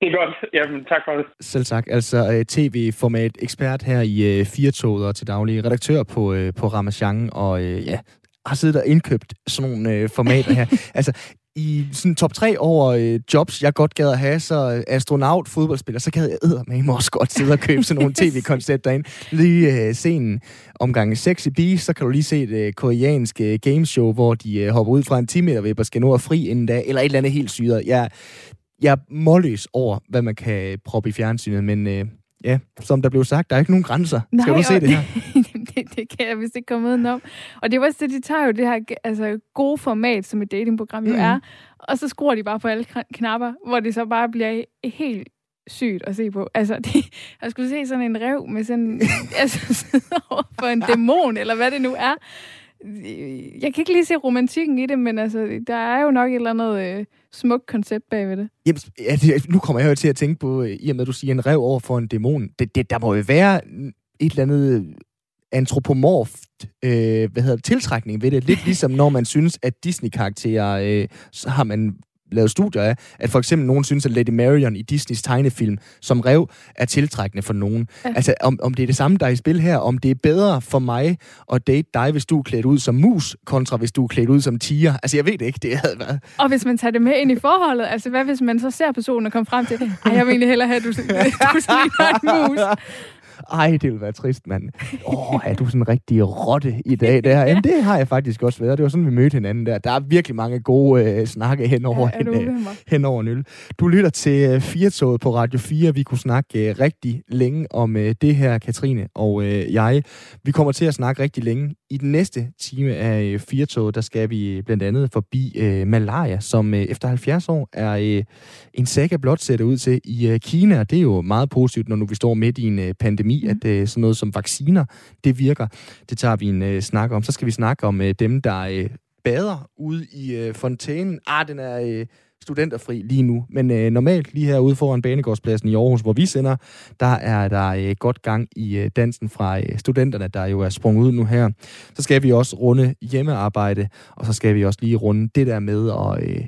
Speaker 11: Det er godt. Jamen, tak for det.
Speaker 1: Selv tak. Altså tv-format ekspert her i Firtoget og til daglig redaktør på, på Ramachan, og ja, har siddet og indkøbt sådan nogle uh, formater her. altså, i sådan top 3 over øh, jobs, jeg godt gad at have, så astronaut, fodboldspiller, så gad jeg med også godt sidde og købe sådan nogle tv-koncepter ind. Lige øh, se en omgang Sexy Beast, så kan du lige se et øh, koreansk øh, gameshow, hvor de øh, hopper ud fra en 10 meter og skal nå at fri inden da, eller et eller andet helt syret. Jeg, jeg er målløs over, hvad man kan proppe i fjernsynet, men øh, ja, som der blev sagt, der er ikke nogen grænser. Nej, Skal du se det her?
Speaker 2: det, det kan jeg vist ikke komme udenom. Og det er også det, de tager jo det her altså, gode format, som et datingprogram jo mm. er, og så skruer de bare på alle knapper, hvor det så bare bliver helt sygt at se på. Altså, det, jeg skulle se sådan en rev med sådan, altså, for en dæmon, eller hvad det nu er. Jeg kan ikke lige se romantikken i det, men altså, der er jo nok et eller andet øh, smukt koncept bagved det.
Speaker 1: Jamen, nu kommer jeg jo til at tænke på, i og med at du siger en rev over for en dæmon. Det, det, der må jo være et eller andet antropomorft øh, hvad hedder det, tiltrækning ved det. Lidt ligesom når man synes, at Disney-karakterer øh, så har man lavet studier af, at for eksempel nogen synes, at Lady Marion i Disneys tegnefilm som rev er tiltrækkende for nogen. Ja. Altså, om, om det er det samme, der er i spil her, om det er bedre for mig at date dig, hvis du er klædt ud som mus, kontra hvis du er klædt ud som tiger. Altså, jeg ved det ikke, det havde været.
Speaker 2: Og hvis man tager det med ind i forholdet, altså hvad hvis man så ser personen og kommer frem til, ej, jeg vil egentlig hellere have, at du, du ligner en mus.
Speaker 1: Ej, det vil være trist, mand. Åh, oh, er du sådan en rigtig rotte i dag? Der? Jamen, det har jeg faktisk også været. Det var sådan, vi mødte hinanden der. Der er virkelig mange gode øh, snakke hen over, ja, hen, øh, hen over en øl. Du lytter til øh, Firtoget på Radio 4. Vi kunne snakke øh, rigtig længe om øh, det her, Katrine og øh, jeg. Vi kommer til at snakke rigtig længe. I den næste time af øh, Firtoget, der skal vi blandt andet forbi øh, malaria, som øh, efter 70 år er øh, en saga blot sætter ud til i øh, Kina. Det er jo meget positivt, når nu vi står midt i en øh, pandemi, at øh, sådan noget som vacciner, det virker. Det tager vi en øh, snak om. Så skal vi snakke om øh, dem, der øh, bader ude i øh, fontænen. Ah, den er... Øh, studenterfri lige nu. Men øh, normalt lige herude foran Banegårdspladsen i Aarhus, hvor vi sender, der er der øh, godt gang i øh, dansen fra øh, studenterne, der jo er sprunget ud nu her. Så skal vi også runde hjemmearbejde, og så skal vi også lige runde det der med at øh,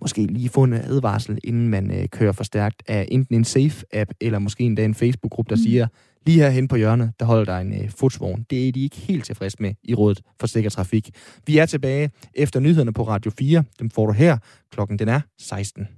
Speaker 1: måske lige få en advarsel, inden man øh, kører for stærkt af enten en Safe-app, eller måske endda en Facebook-gruppe, der mm. siger, Lige herhen på hjørnet, der holder der en øh, fodsvogn. Det er de ikke helt tilfredse med i Rådet for Sikker Trafik. Vi er tilbage efter nyhederne på Radio 4. Dem får du her. Klokken den er 16.